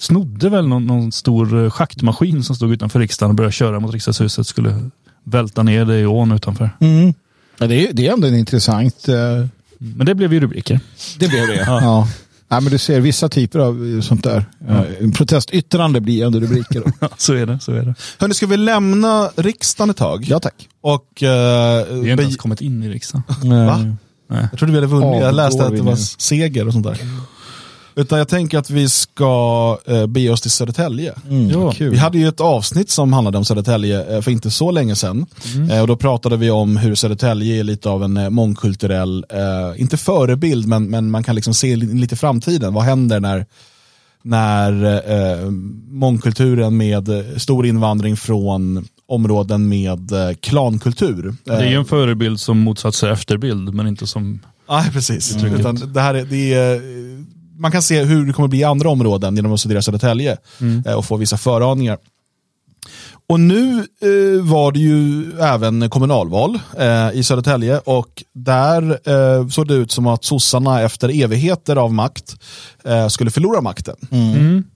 snodde väl någon, någon stor eh, schaktmaskin som stod utanför riksdagen och började köra mot riksdagshuset. Skulle välta ner det i ån utanför. Mm. Ja, det, är, det är ändå en intressant... eh, Men det blev ju rubriker. Det blev det. Ja. <laughs> Ja. men du ser vissa typer av eh, sånt där. Ja. Protestyttrande blir ändå rubriker. <laughs> så är det. Så är det. Hörni, ska vi lämna riksdagen ett tag? ja, tack. Och, eh, Vi har inte ens kommit in i riksdagen. Va? Jag trodde vi hade vunnit. Ja, jag läste att det var seger och sånt där. Utan jag tänker att vi ska eh, bege oss till Södertälje. Ja. Kul. Vi hade ju ett avsnitt som handlade om Södertälje eh, för inte så länge sedan. Eh, Och då pratade vi om hur Södertälje är lite av en eh, mångkulturell, eh, inte förebild, men, men man kan liksom se li- lite framtiden. Vad händer när, när eh, mångkulturen med stor invandring från områden med eh, klankultur. Det är ju en förebild som motsats är efterbild, men inte som... Nej, precis. Utan det här är, det är, man kan se hur det kommer bli i andra områden genom att studera Södertälje eh, och få vissa föraningar. Och nu eh, var det ju även kommunalval eh, i Södertälje och där eh, såg det ut som att sossarna efter evigheter av makt eh, skulle förlora makten.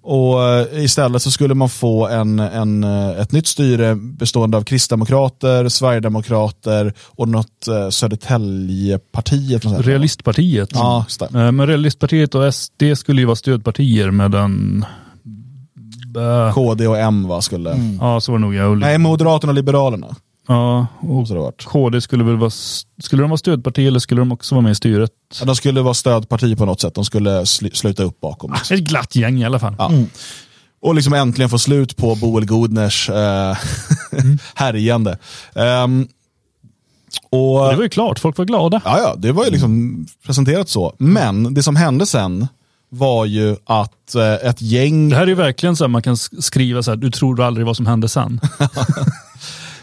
Och eh, istället så skulle man få en, en, eh, ett nytt styre bestående av kristdemokrater, sverigedemokrater och något eh, Södertäljepartiet. Realistpartiet. Ja, Men Realistpartiet och SD skulle ju vara stödpartier medan... Äh, KD och M va, skulle. ja, så var det nog. Ja, och, Nej, Moderaterna och Liberalerna. ja, och Så det varit. KD skulle väl vara... Skulle de vara stödparti eller skulle de också vara med i styret? Ja, De skulle vara stödparti på något sätt. De skulle sl- sluta upp bakom. Liksom. Ett glatt gäng i alla fall. Ja. Och liksom äntligen få slut på Boel Godners eh, <laughs> härjande. Ehm, och, Det var ju klart, folk var glada. ja, ja, det var ju liksom presenterat så. Men det som hände sen var ju att eh, ett gäng Det här är ju verkligen så att man kan sk- skriva så här, du tror aldrig vad som hände sen. <laughs>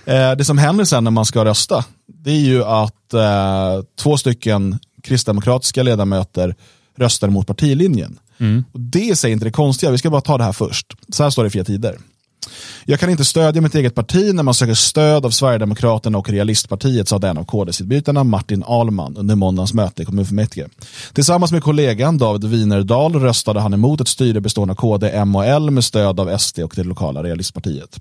Eh, det som händer sen när man ska rösta, det är ju att eh, två stycken kristdemokratiska ledamöter röstar mot partilinjen. Och det är sig inte det konstiga, vi ska bara ta det här först. Så här står det i Fria Tider. Jag kan inte stödja mitt eget parti när man söker stöd av Sverigedemokraterna och Realistpartiet, sa den av KD-sidbytarna Martin Ahlman under måndagens möte i kommunfullmäktige. Tillsammans med kollegan David Winerdal röstade han emot ett styre bestående av KD, M och L med stöd av SD och det lokala Realistpartiet.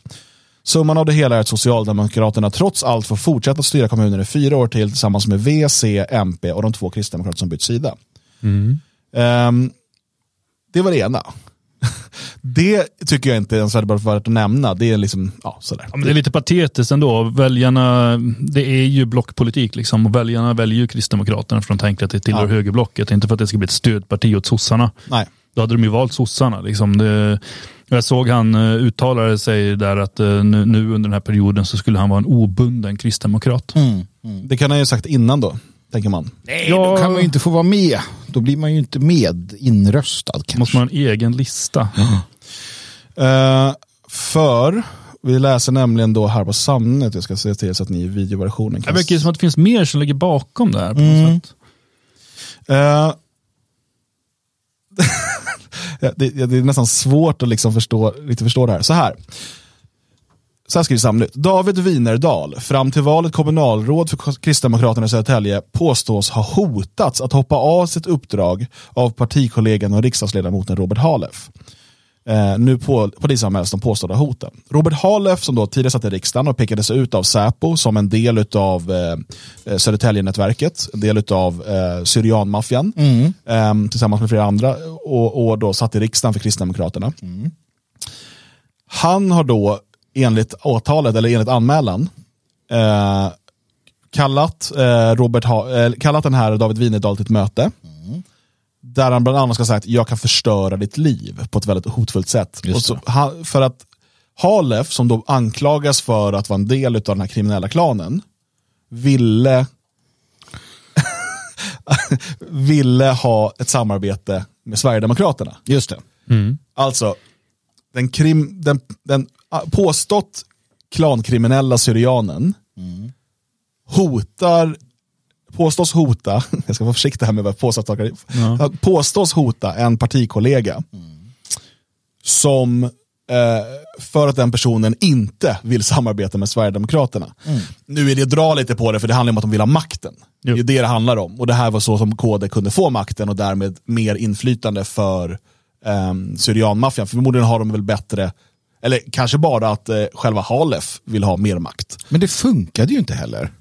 Summan av det hela är att Socialdemokraterna trots allt får fortsätta styra kommunen i fyra år till tillsammans med V, C, MP och de två kristdemokrater som bytt sida. Ehm, det var det ena. <laughs> Det tycker jag inte ens hade varit värt att nämna. Det är liksom, ja sådär. Ja, men det är lite patetiskt ändå. Väljarna, det är ju blockpolitik liksom. Och väljarna väljer ju Kristdemokraterna för de tänker att det tillhör Ja. högerblocket. Inte för att det ska bli ett stödparti åt sossarna. Nej. Då hade de ju valt sossarna. Liksom. Det, jag såg han uh, uttalade sig där att eh, nu, nu under den här perioden så skulle han vara en obunden kristdemokrat. Det kan han ju ha sagt innan då, tänker man. Nej, Ja. då kan man ju inte få vara med. Då blir man ju inte med inröstad kanske. Måste man ha en egen lista. Eh, för, vi läser nämligen då här på Samnet, jag ska se till så att ni i videoversionen Det kan verkar ju som att det finns mer som ligger bakom det här. På något Mm. sätt. Eh, <laughs> ja, det, det är nästan svårt att liksom förstå, riktigt förstå det här. Så här. Så här skriver Samnytt. David Winerdal, fram till valet kommunalråd för Kristdemokraterna i Södertälje, påstås ha hotats att hoppa av sitt uppdrag av partikollegan och riksdagsledamoten Robert Halef. Eh, nu på, polisanmäls de påstådda hoten. Robert Halef som då tidigare satt i riksdagen och pekades ut av Säpo som en del av eh, Södertälje-nätverket, en del av eh, Syrianmaffian eh, tillsammans med flera andra och, och då satt i riksdagen för Kristdemokraterna. Han har då enligt åtalet eller enligt anmälan eh, kallat, eh, Robert ha, eh, kallat den här David Winedal till ett möte. Där han bland annat ska säga att jag kan förstöra ditt liv på ett väldigt hotfullt sätt. Så, han, för att Halef, som då anklagas för att vara en del av den här kriminella klanen, ville <laughs> ville ha ett samarbete med Sverigedemokraterna. Just det. Alltså, den, krim, den, den ah, påstått klankriminella syrianen hotar, påstås hota, <laughs> jag ska vara försiktig här med vad påstås, ja. påstås hota en partikollega som eh, för att den personen inte vill samarbeta med Sverigedemokraterna. Nu är det att dra lite på det för det handlar om att de vill ha makten. Jo. Det är det det handlar om. Och det här var så som KD kunde få makten och därmed mer inflytande för um, Syrianmaffian. Förmodligen har de väl bättre, eller kanske bara att eh, själva Halef vill ha mer makt. Men det funkade ju inte heller.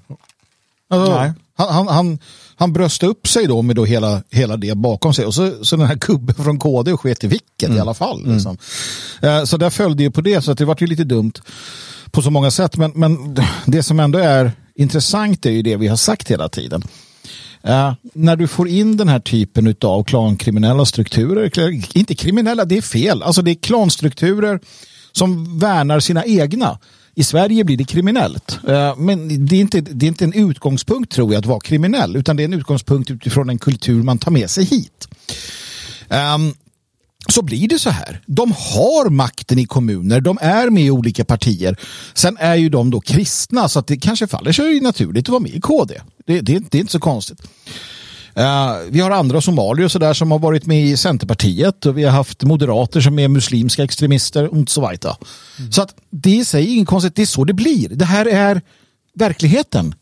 Alltså, Nej. Han, han, han, han bröstade upp sig då med då hela, hela det bakom sig och så, så den här kubben från KD och sket i vilket i alla fall. Liksom. Eh, Så där följde ju på det så att det var ju lite dumt på så många sätt. Men, men det som ändå är intressant är ju det vi har sagt hela tiden. Eh, när du får in den här typen av klankriminella strukturer, inte kriminella, det är fel, alltså det är klanstrukturer som värnar sina egna. I Sverige blir det kriminellt. Eh, men det är, inte, det är inte en utgångspunkt tror jag att vara kriminell, utan det är en utgångspunkt utifrån en kultur man tar med sig hit. Ehm, så blir det så här. De har makten i kommuner, de är med i olika partier. Sen är ju de då kristna så att det kanske faller sig naturligt att vara med i KD. Det, det, det är inte så konstigt. Eh, vi har andra somalier och sådär som har varit med i Centerpartiet och vi har haft moderater som är muslimska extremister och så vidare. Så att det i sig är inget konstigt, det är så det blir. Det här är verkligheten.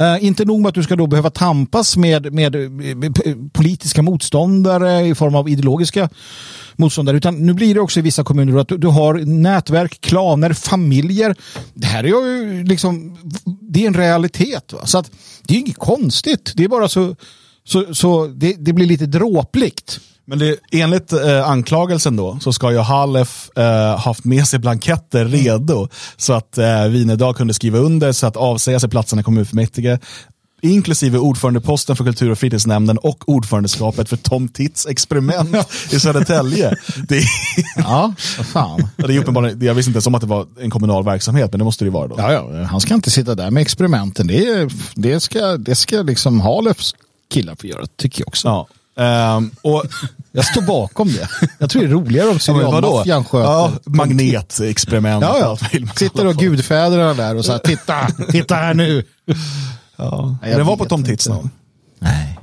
Eh, inte nog med att du ska då behöva tampas med, med, eh, med eh, politiska motståndare i form av ideologiska motståndare, utan nu blir det också i vissa kommuner att du, du har nätverk, klaner, familjer. Det här är ju liksom, det är en realitet. Va? Så att det är inget konstigt. Det är bara så, så, så det, det blir lite dråpligt. Men det, enligt eh, anklagelsen då så ska ju Halef eh, haft med sig blanketter redo så att eh, Winedal kunde skriva under så att avsäga sig platsen i kommunfullmäktige inklusive ordförandeposten för kultur och fritidsnämnden och ordförandeskapet för Tom Tits experiment i Södertälje. Det, är- Ja, fan. <laughs> det är uppenbarligen, jag visste inte ens om att det var en kommunal verksamhet, men det måste det ju vara då. Ja, ja, han ska inte sitta där med experimenten. Det, är, det, ska, det ska liksom Halefs killar få göra, tycker jag också. Ja. Ehm, och, Jag står bakom det. Jag tror det är roligare om? Syrianmaffian sköter. Ja, magnetexperiment. Ja, ja. Sitter och gudfäderna där och så här, titta, titta här nu. Ja. Nej, Den var på Tom. Tits någon. Nej,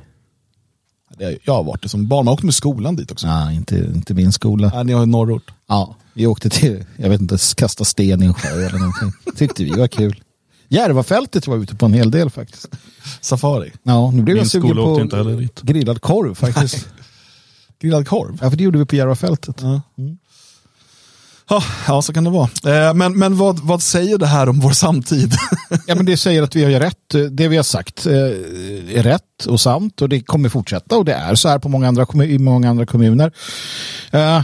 Det- Jag har varit det som barn, man åkte med skolan dit också. ja, inte, inte min skola. Ja, ni har norrort. Ja, vi åkte till, jag vet inte, kasta sten i en sjö eller någonting. Tyckte vi var kul. Järvafältet var jag ute på en hel del faktiskt. <laughs> Safari. Ja, nu blev Min jag sugen på inte heller dit. grillad korv <laughs> faktiskt. Grillad korv. ja, för det gjorde vi på Järvafältet. Ja, ja, så kan det vara. Eh, men men vad, vad säger det här om vår samtid? <laughs> Ja, men det säger att vi har rätt. Det vi har sagt eh, är rätt och sant och det kommer fortsätta och det är så här på många andra, i många andra kommuner. Eh,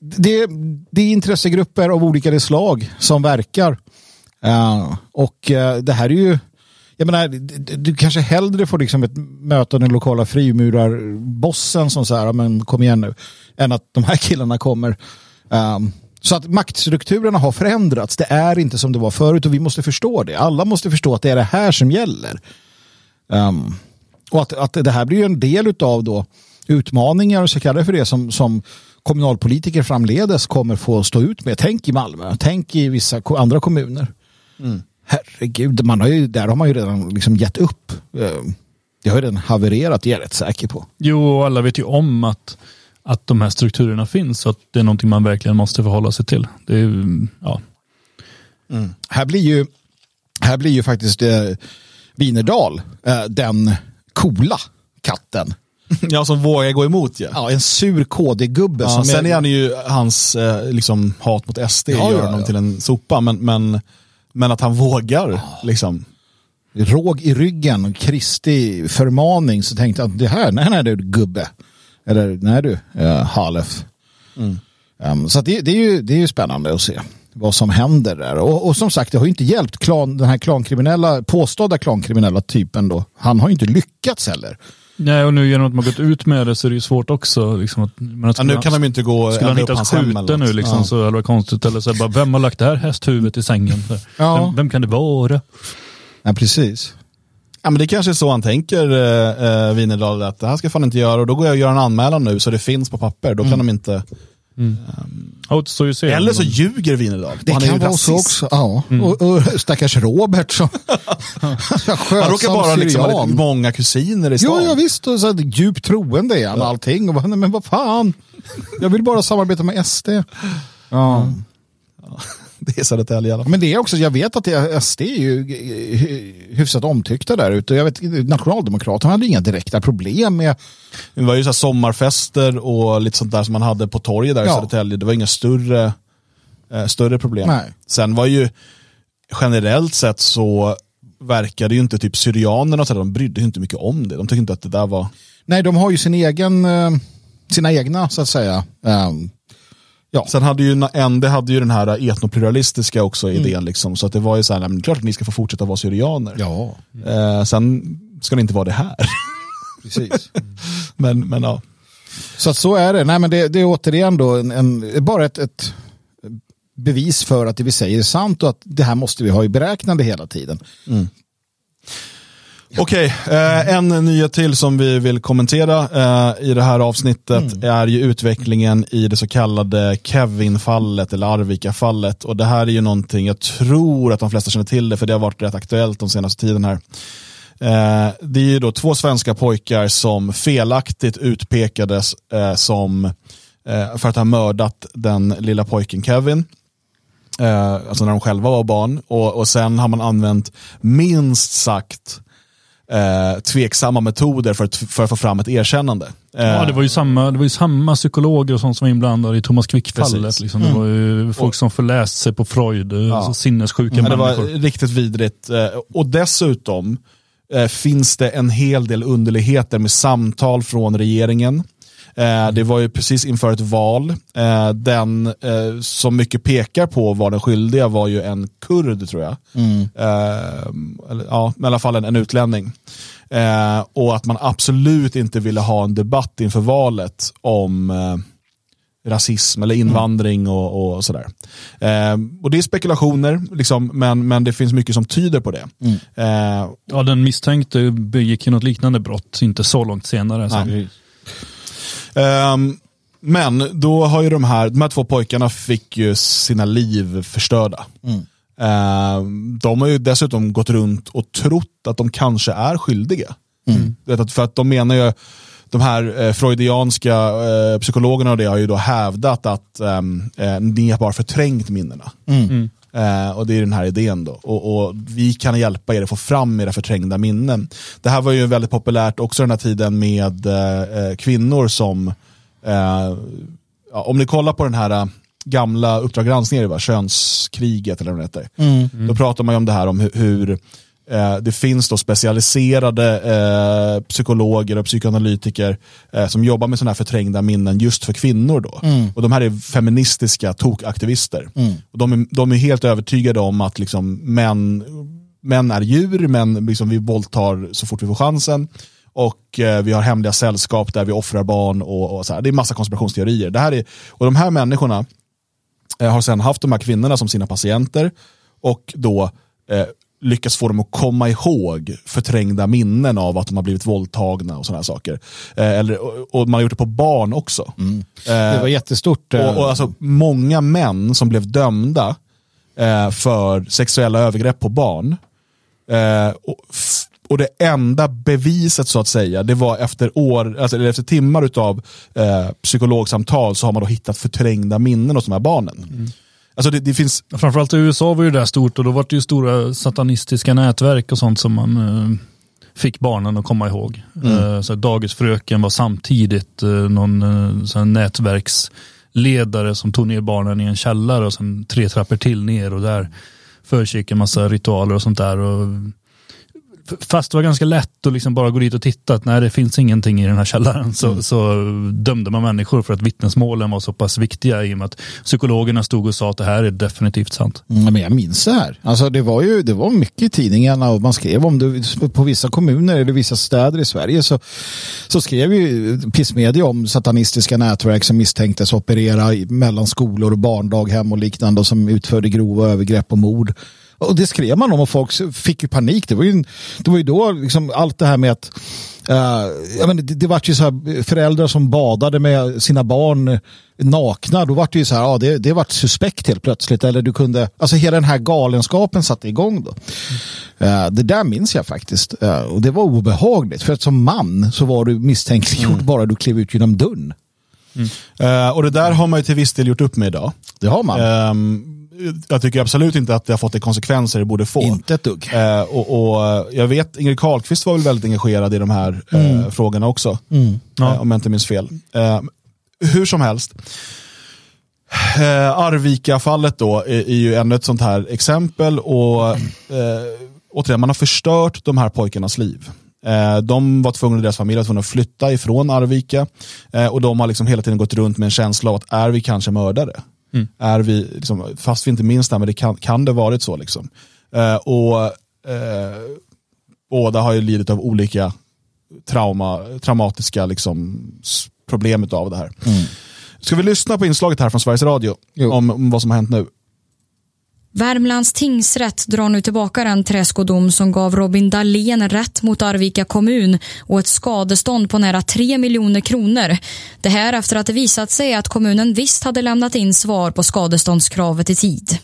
det, det är intressegrupper av olika slag som verkar. Och uh, det här är ju, jag menar, du, kanske hellre får liksom ett möte av den lokala frimurarbossen som säger, "Ja, men kom igen nu, än att de här killarna kommer. Um, så att maktstrukturerna har förändrats. Det är inte som det var förut och vi måste förstå det. Alla måste förstå att det är det här som gäller. Um, och att, att det här blir ju en del av då utmaningar, och så kallar det för det, som, som kommunalpolitiker framledes kommer få stå ut med. Tänk i Malmö, tänk i vissa andra kommuner. Herregud, man har ju, där har man ju redan liksom gett upp. Ehm, Det har ju redan havererat, det är jag rätt säker på. Jo, och alla vet ju om att, att de här strukturerna finns. Så att det är någonting man verkligen måste förhålla sig till. Det är, ja. Här blir ju, här blir ju faktiskt eh, Vinerdal eh, den coola katten. Ja, som vågar gå emot ja. Ja, en sur KD-gubbe. Ja, sen är, är han ju hans eh, liksom, hat mot SD Ja, gör ja, honom ja. till en sopa, men, men, men att han vågar. Liksom. råg i ryggen och Kristi förmaning så tänkte jag att det här, nej, nej du gubbe. Eller nej du, uh, Halef. Um, så det, det, är ju, det är ju spännande att se vad som händer där. Och, och som sagt, det har ju inte hjälpt klan, den här klankriminella, påstådda klankriminella typen då. Han har ju inte lyckats heller. Nej, och nu genom att man gått ut med det så är det ju svårt också. Liksom, att, men att Ja, nu kan de ju inte gå Skulle han hittas skjuten nu liksom, Ja. så hade det varit konstigt. Eller så bara, vem har lagt det här hästhuvudet i sängen? Ja. vem, vem kan det vara? Ja, precis. Ja, men det kanske är så han tänker, eh, eh, Wienerdahl, att det här ska fan inte göra och då går jag och gör en anmälan nu så det finns på papper. Då kan de inte... Ja, så ju ser Eller så ljuger Wienerdahl. Det han kan ju vara så också. Ja. Och, och stackars Robert som <laughs> Han råkar bara liksom ha många kusiner i Jo, stan. ja, visst. Och så här, djupt troende är han och allting. Och bara, nej, men vad fan. Jag vill bara samarbeta med SD. Ja. <laughs> Det är Södertälje i alla fall. Men det är också, jag vet att det, SD är ju hyfsat omtyckta där ute. Jag vet, Nationaldemokraterna hade inga direkta problem med Det var ju så här sommarfester och lite sånt där som man hade på torget där i Ja. Södertälje. Det var inga större, eh, större problem. Nej. Sen var ju generellt sett så verkade ju inte typ syrianerna så där, de brydde sig inte mycket om det. De tyckte inte att det där var... Nej, de har ju sin egen, eh, sina egna så att säga. Um, ja. Sen hade ju ND hade ju den här etnopluralistiska också Mm. idén liksom. Så att det var ju så här, nej, klart att ni ska få fortsätta vara syrianer. ja, Eh, sen ska det inte vara det här. <laughs> precis. men, men ja. Så att så är det. Nej, men det, det är återigen då en, en, bara ett, ett bevis för att det vi säger är sant och att det här måste vi ha i beräknande hela tiden. Okej, eh, en nyhet till som vi vill kommentera eh, i det här avsnittet är ju utvecklingen i det så kallade Kevin-fallet eller Arvika-fallet. Och det här är ju någonting, jag tror att de flesta känner till det för det har varit rätt aktuellt de senaste tiden här. Eh, det är ju då två svenska pojkar som felaktigt utpekades eh, som eh, för att ha mördat den lilla pojken Kevin. Eh, alltså när de själva var barn. Och, och sen har man använt minst sagt eh, tveksamma metoder för att, för att få fram ett erkännande. Eh, Ja, det var ju samma, det var ju samma psykologer och sånt som var inblandade i Thomas Quick-fallet. Liksom. Det var ju folk som förläst sig på Freud, ja. sinnessjuka Ja, det var människor. riktigt vidrigt. Eh, Och dessutom eh, finns det en hel del underligheter med samtal från regeringen. Eh, Det var ju precis inför ett val. Eh, Den eh, som mycket pekar på var den skyldiga var ju en kurd tror jag. Eh, eller, ja, i alla fall en, en utlänning. Och att man absolut inte ville ha en debatt inför valet om rasism eller invandring och, och sådär. Eh, och det är spekulationer, liksom, men, men det finns mycket som tyder på det. Eh, Ja, den misstänkte begick ju något liknande brott, inte så långt senare. Så. Ehm, men då har ju de här, de här två pojkarna fick ju sina liv förstörda. Ehm, de har ju dessutom gått runt och trott att de kanske är skyldiga. Vet att- För att de menar ju, de här eh, freudianska eh, psykologerna och det har ju då hävdat att ehm, eh, ni har bara förträngt minnena. Eh, och det är den här idén då. Och, och vi kan hjälpa er att få fram era förträngda minnen. Det här var ju väldigt populärt också den här tiden med eh, eh, kvinnor som, eh, om ni kollar på den här eh, gamla Uppdrag granskning, könskriget eller vad det heter. Då pratar man ju om det här om hur, hur det finns då specialiserade eh, psykologer och psykoanalytiker eh, som jobbar med sådana här förträngda minnen just för kvinnor. Då. Och de här är feministiska tokaktivister. Och de, är, de är helt övertygade om att liksom, män, män är djur, men liksom, vi våldtar så fort vi får chansen. Och eh, vi har hemliga sällskap där vi offrar barn. Och, och så här. Det är massa konspirationsteorier. Det här är, och de här människorna eh, har sedan haft de här kvinnorna som sina patienter och då eh, lyckas få dem att komma ihåg förträngda minnen av att de har blivit våldtagna och sådana saker. Eh, eller, och, och man har gjort det på barn också. Det var jättestort. eh, Och, och alltså, många män som blev dömda eh, för sexuella övergrepp på barn. Eh, och, och det enda beviset så att säga, det var efter år, alltså, eller efter timmar eh, psykologsamtal så har man då hittat förträngda minnen hos de här barnen. Alltså det, det finns, Framförallt i USA var ju det där stort och då var det ju stora satanistiska nätverk och sånt som man eh, fick barnen att komma ihåg. Eh, så här, dagisfröken var samtidigt eh, någon eh, så nätverksledare som tog ner barnen i en källare och sen tre trappor till ner och där försiggick en massa ritualer och sånt där. Och, fast det var ganska lätt att liksom bara gå dit och titta att nej det finns ingenting i den här källaren så, så dömde man människor för att vittnesmålen var så pass viktiga i och med att psykologerna stod och sa att det här är definitivt sant. Mm, men jag minns det här. Alltså det var ju det var mycket i tidningarna och man skrev om det på vissa kommuner eller vissa städer i Sverige så, så skrev ju pissmedia om satanistiska nätverk som misstänktes operera mellan skolor och barndaghem och liknande och som utförde grova övergrepp och mord. Och det skrev man om och folk fick ju panik. Det var ju, det var ju då liksom allt det här med att Uh, jag menar, det, det var ju så här, föräldrar som badade med sina barn nakna. Då var det ju så här, ja, det, det var suspekt helt plötsligt. Eller du kunde, alltså hela den här galenskapen satte igång då. Eh, det där minns jag faktiskt. Eh, och det var obehagligt. För att som man så var du misstänkliggjord bara du klev ut genom dörren. eh, och det där har man ju till viss del gjort upp med idag. Det har man. Ehm, jag tycker absolut inte att det har fått de konsekvenser det borde få. Inte ett dugg. Eh, och, och jag vet, Ingrid Carlqvist var väl väldigt engagerad i de här eh, frågorna också. Eh, om jag inte minns fel. Eh, hur som helst. Eh, Arvika-fallet då är, är ju ännu ett sånt här exempel. Och eh, återigen, man har förstört de här pojkarnas liv. Eh, de var tvungna, deras familj var tvungna att flytta ifrån Arvika. Eh, och de har liksom hela tiden gått runt med en känsla av att är vi kanske mördare? Är vi, liksom, fast vi inte minns det, här, men det kan, kan det varit så. Liksom. Eh, och eh, båda har ju lidit av olika trauma, traumatiska liksom, problem av det här. Ska vi lyssna på inslaget här från Sveriges Radio Jo. om, om vad som har hänt nu? Värmlands tingsrätt drar nu tillbaka den träskodom som gav Robin Dahlén rätt mot Arvika kommun och ett skadestånd på nära 3 miljoner kronor. Det här efter att det visat sig att kommunen visst hade lämnat in svar på skadeståndskravet i tid.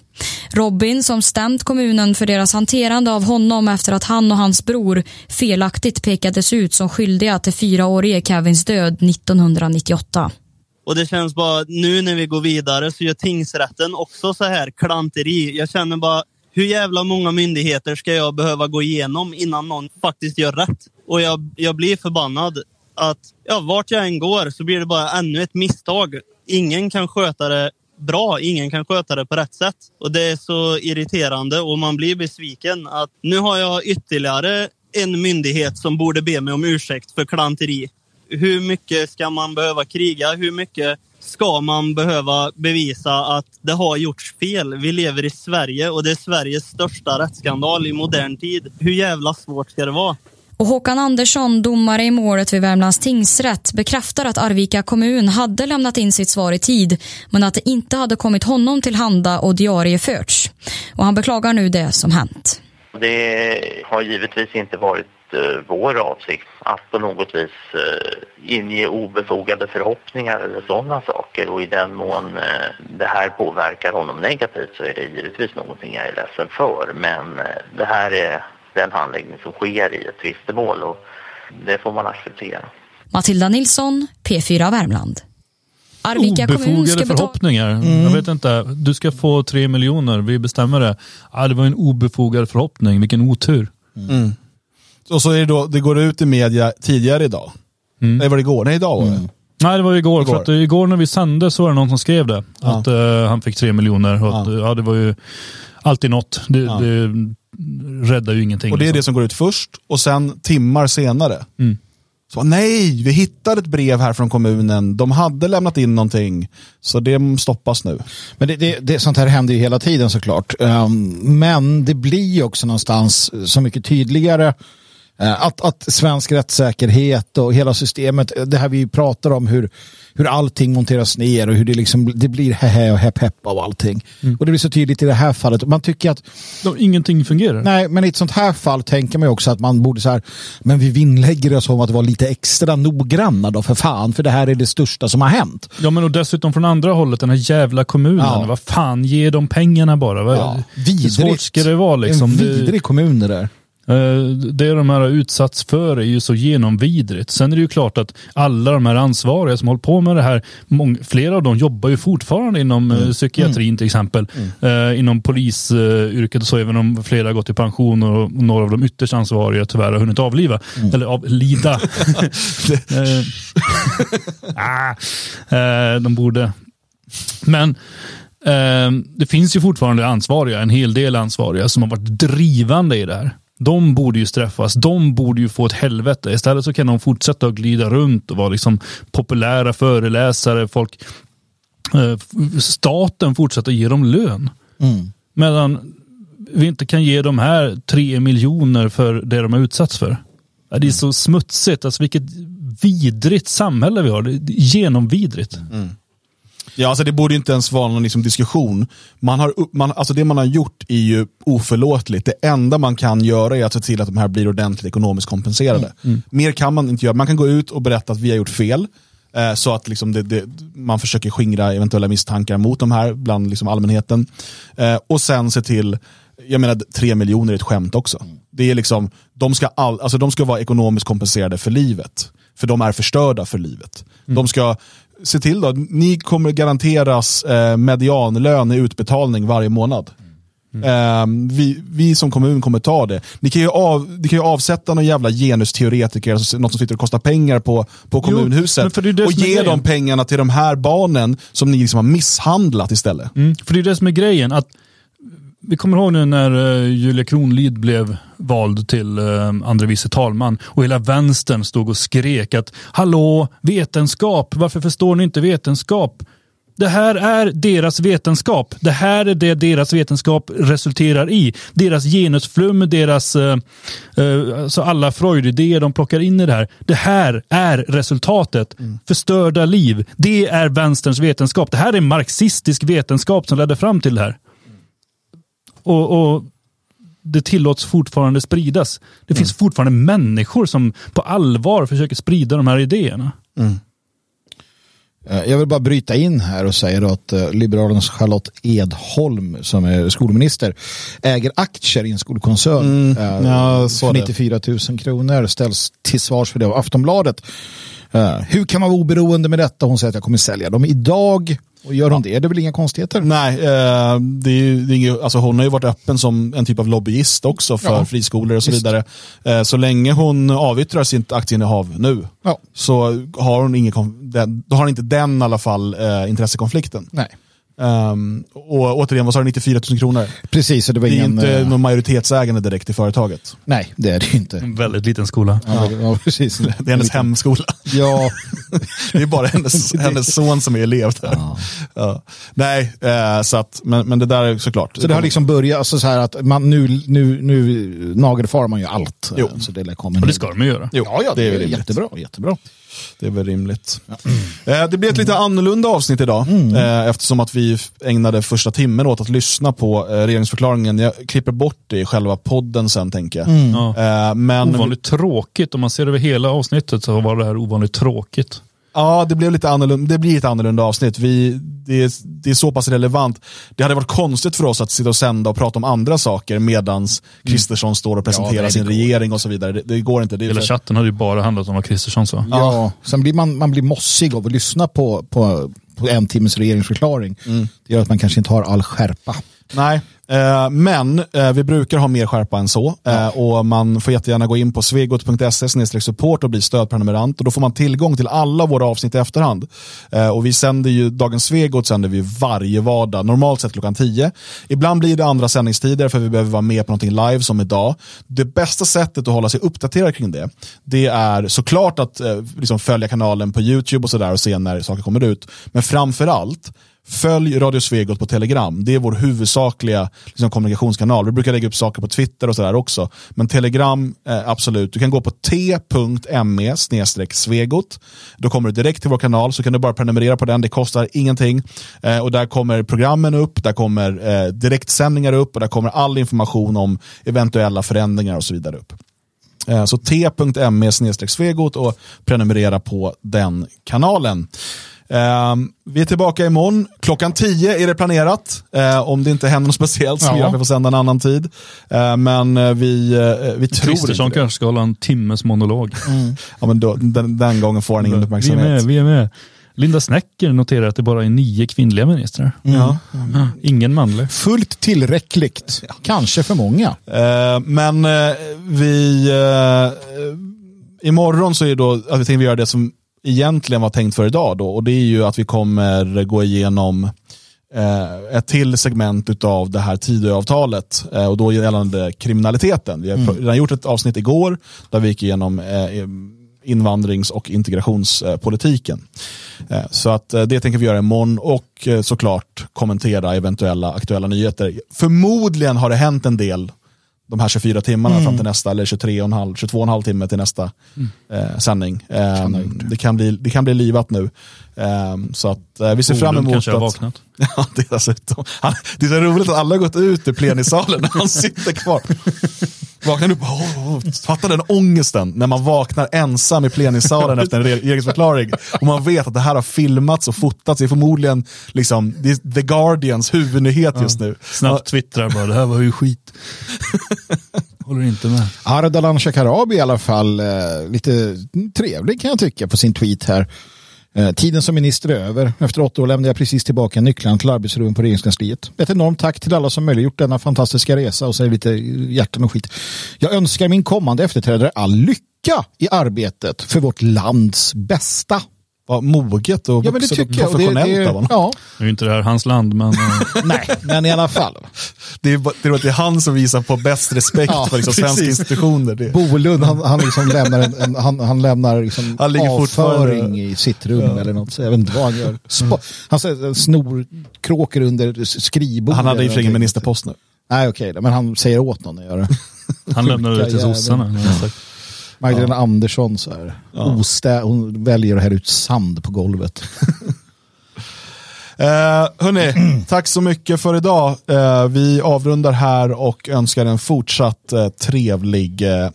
Robin som stämt kommunen för deras hanterande av honom efter att han och hans bror felaktigt pekades ut som skyldiga till fyraårige Kevins död 1998. Och det känns bara, nu när vi går vidare så gör tingsrätten också så här klanteri. Jag känner bara, hur jävla många myndigheter ska jag behöva gå igenom innan någon faktiskt gör rätt? Och jag, jag blir förbannad att ja, vart jag än går så blir det bara ännu ett misstag. Ingen kan sköta det bra, ingen kan sköta det på rätt sätt. Och det är så irriterande och man blir besviken att nu har jag ytterligare en myndighet som borde be mig om ursäkt för klanteri hur mycket ska man behöva kriga? Hur mycket ska man behöva bevisa att det har gjorts fel? Vi lever i Sverige och det är Sveriges största rättsskandal i modern tid. Hur jävla svårt ska det vara? Och Håkan Andersson, domare i målet vid Värmlands tingsrätt, bekräftar att Arvika kommun hade lämnat in sitt svar i tid, men att det inte hade kommit honom till handa och diarieförts. Och han beklagar nu det som hänt. Det har givetvis inte varit eh, vår avsikt att på något vis eh, inge obefogade förhoppningar eller sådana saker och i den mån eh, det här påverkar honom negativt så är det givetvis någonting jag är ledsen för men eh, det här är den handläggning som sker i ett tvistemål och det får man acceptera. Matilda Nilsson, P4 Värmland. Arvika Obefogade förhoppningar. Jag vet inte. Du ska få tre miljoner. Vi bestämmer det. Ah, det var en obefogad förhoppning. Vilken otur. Och så är det då, det går ut i media tidigare idag. Mm. Nej, var det igår? Nej, idag var det. Nej, det var igår. Igår. För att, eh, igår när vi sände så var det någon som skrev det. Ja. Att eh, han fick tre miljoner. Och att, Ja. ja. det var ju alltid något. Det, Ja. det räddar ju ingenting. Och det är det liksom. som går ut först och sen timmar senare. Mm. Så nej, vi hittade ett brev här från kommunen. De hade lämnat in någonting. Så det stoppas nu. Men det, det, det, sånt här händer ju hela tiden såklart. Um, men det blir ju också någonstans så mycket tydligare eh, att, att svensk rättssäkerhet och hela systemet, eh, det här vi pratar om hur, hur allting monteras ner och hur det, liksom, det blir hehe och hepp hepp av allting. Och det blir så tydligt i det här fallet. Man tycker att De, ingenting fungerar. Nej, men i ett sånt här fall tänker man ju också att man borde så här, men vi vinnlägger oss om att vara lite extra noggranna då för fan, för det här är det största som har hänt. Ja, men och dessutom från andra hållet, den här jävla kommunen. Ja. Vad fan, ge dem pengarna bara. Ja, Hur svårt ska det vara liksom? En vidrig kommun det där. Eh, Det de här har utsatts för är ju så genomvidrigt. Sen är det ju klart att alla de här ansvariga som håller på med det här, flera av dem jobbar ju fortfarande inom mm. psykiatrin till exempel. Eh, inom polisyrket och så, även om flera har gått i pension och några av de ytterst ansvariga tyvärr har hunnit avliva. Eller avlida. <laughs> Eh, ah, eh, de borde. Men eh, det finns ju fortfarande ansvariga, en hel del ansvariga som har varit drivande i det här. De borde ju straffas, de borde ju få ett helvete. Istället så kan de fortsätta att glida runt och vara liksom populära föreläsare. Folk, eh, staten fortsätter ge dem lön. Medan vi inte kan ge de här tre miljoner för det de har utsatts för. Det är så smutsigt, alltså vilket vidrigt samhälle vi har. Genomvidrigt. Ja, alltså det borde inte ens vara någon liksom diskussion. Man har, man, alltså det man har gjort är ju oförlåtligt. Det enda man kan göra är att se till att de här blir ordentligt ekonomiskt kompenserade. Mer kan man inte göra. Man kan gå ut och berätta att vi har gjort fel. Eh, så att liksom det, det, man försöker skingra eventuella misstankar mot de här bland liksom allmänheten. Eh, och sen se till, jag menar tre miljoner är ett skämt också. Det är liksom, de, ska all, alltså de ska vara ekonomiskt kompenserade för livet. För de är förstörda för livet. De ska se till då, ni kommer garanteras eh, medianlön i utbetalning varje månad. Eh, vi, vi som kommun kommer ta det. Ni kan ju, av, ni kan ju avsätta någon jävla genusteoretiker, alltså något som sitter och kostar pengar på, på kommunhuset för det det och ge de pengarna till de här barnen som ni liksom har misshandlat istället. Mm, för det är det som är grejen. Att vi kommer ihåg nu när uh, Julia Kronlid blev vald till uh, andre vice talman och hela vänstern stod och skrek att hallå, vetenskap, varför förstår ni inte vetenskap? Det här är deras vetenskap. Det här är det deras vetenskap resulterar i. Deras genusflum, deras, uh, uh, alltså alla Freud-idéer de plockar in i det här. Det här är resultatet. Förstörda liv. Det är vänsterns vetenskap. Det här är marxistisk vetenskap som ledde fram till det här. Och, och det tillåts fortfarande spridas. Det finns fortfarande människor som på allvar försöker sprida de här idéerna. Eh, Jag vill bara bryta in här och säga då att eh, Liberalernas Charlotte Edholm som är skolminister äger aktier i en skolkoncern. eh, Mm. ja, så för det. 94 000 kronor ställs till svars för det av Aftonbladet. Eh, Hur kan man vara oberoende med detta? Hon säger att jag kommer sälja dem idag. Och gör hon det, det är väl inga konstigheter? Nej, eh, det är, det är inget, alltså hon har ju varit öppen som en typ av lobbyist också för Ja, friskolor och så visst. vidare. Eh, så länge hon avyttrar sitt aktieinnehav nu Ja. så har hon, ingen, den, då har hon inte den i alla fall eh, intressekonflikten. Nej. Ehm, och återigen, vad sa du, 94 000 kronor? Precis, och det var Det är ingen... inte eh, någon majoritetsägande direkt i företaget. Nej, det är det inte. En väldigt liten skola. Ja, ja, precis. Det är hennes hemskola. Ja, <laughs> Det är bara hennes, <laughs> hennes son som är elev där. Ja. Nej, eh, så att, men, men det där är såklart. så det har liksom börjat alltså så här att man nu, nu, nu nagelfar man ju allt. Jo. Så det en Och det ska de ju göra. Jo, Ja, ja, det, är väl rimligt. jättebra. jättebra. Det är väl rimligt. <clears throat> Eh, Det blir ett lite annorlunda avsnitt idag eh, eftersom att vi ägnade första timmen åt att lyssna på eh, regeringsförklaringen. Jag klipper bort det i själva podden sen tänker jag. Ja. Eh, Men Ovanligt tråkigt. Om man ser över hela avsnittet så var det här ovanligt tråkigt. Ja, det, blev lite annorlunda, det blir ett annorlunda avsnitt. Vi, det, är, det är så pass relevant. Det hade varit konstigt för oss att sitta och sända och prata om andra saker medans Kristersson står och presenterar Ja, nej, sin regering och så vidare. Det, det går inte. Det Hela chatten hade ju bara handlat om vad Kristersson sa. Ja, sen blir man, man blir mossig av att lyssna på, på, på en timmes regeringsförklaring. Det gör att man kanske inte har all skärpa. Nej, eh, men eh, vi brukar ha mer skärpa än så. Eh, och Man får jättegärna gå in på svegot.se support och bli stödprenumerant. Och Då får man tillgång till alla våra avsnitt i efterhand. Eh, och Vi sänder ju, Dagens Svegot sänder vi varje vardag, normalt sett klockan 10. Ibland blir det andra sändningstider för vi behöver vara med på någonting live som idag. Det bästa sättet att hålla sig uppdaterad kring det, det är såklart att eh, liksom följa kanalen på YouTube och sådär och se när saker kommer ut. Men framför allt, Följ Radio Svegot på Telegram. Det är vår huvudsakliga liksom, kommunikationskanal. Vi brukar lägga upp saker på Twitter och sådär också. Men Telegram, eh, absolut. Du kan gå på t.me svegot. Då kommer du direkt till vår kanal, så kan du bara prenumerera på den. Det kostar ingenting. Eh, och där kommer programmen upp, där kommer eh, direktsändningar upp och där kommer all information om eventuella förändringar och så vidare upp. Eh, Så t.me svegot och prenumerera på den kanalen. Eh, vi är tillbaka imorgon. Klockan 10 är det planerat. Eh, om det inte händer något speciellt som Ja. gör vi får sända en annan tid. Eh, men eh, vi, eh, vi tror Kristersson inte kanske ska hålla en timmes monolog. Ja, men då, den, den gången får han ingen Vi är uppmärksamhet. med, vi är med. Linda Snäcker noterar att det bara är nio kvinnliga ministrar. Ja. Ja, Ingen manlig. Fullt tillräckligt. Kanske för många. Eh, men eh, vi, eh, imorgon så är det då att vi tänkte göra det som egentligen var tänkt för idag då, och det är ju att vi kommer gå igenom eh, ett till segment av det här Tidöavtalet eh, och då gällande kriminaliteten. Vi har Mm. redan gjort ett avsnitt igår där vi gick igenom eh, invandrings och integrationspolitiken. Så att det tänker vi göra imorgon och såklart kommentera eventuella aktuella nyheter. Förmodligen har det hänt en del de här 24 timmarna Mm. fram till nästa, eller 23,5, 22,5 timme till nästa eh, sändning. Eh, det, kan bli, det kan bli livat nu. Eh, så att eh, vi ser fram emot kanske har att... vaknat. <laughs> Ja, det, är dessutom. Han, det är så roligt att alla har gått ut ur plenisalen när han sitter kvar. Vaknar upp, oh, oh, fatta den ångesten när man vaknar ensam i plenisalen efter en re- regeringsförklaring. Och man vet att det här har filmats och fotats. Det är förmodligen liksom, det är The Guardians huvudnyhet just nu. Snabbt twittrar bara, det här var ju skit. <laughs> Håller inte med. Ardalan Shekarabi i alla fall eh, lite trevlig kan jag tycka på sin tweet här. Eh, tiden som minister är över. Efter åtta år lämnade jag precis tillbaka nycklarna till arbetsrummet på regeringskansliet. Ett enormt tack till alla som möjliggjort denna fantastiska resa och säger lite hjärtan och skit. Jag önskar min kommande efterträdare all lycka i arbetet för vårt lands bästa. Vad moget och Ja, men det och tycker. Och det- professionellt det- av honom. Ja, Nu är inte det här hans land, men eh, <laughs> nej, men i alla fall. Det är, det är, han som visar på bäst respekt Ja, för liksom svenska institutioner. Det. Bolund, han, han, liksom lämnar, en, en, han, han lämnar liksom Han avföring i sitt rum eller något. Jag vet inte vad han gör. Spa, han säger, snor kråkor under skrivbordet. Han hade i och för sig ministerpost nu. Nej, okej, då, men han säger åt någon att göra det. han lämnar det till sossarna. Magdalena Andersson så här. Ostä, hon väljer att hälla ut sand på golvet. <laughs> Eh, hörni, tack så mycket för idag. Eh, vi avrundar här och önskar en fortsatt eh, trevlig eh,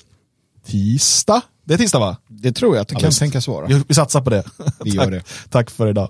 tisdag. Det är tisdag va? Det tror jag att det kan visst. tänkas vara. Vi, satsar på det. Vi gör <laughs> det. tack för idag.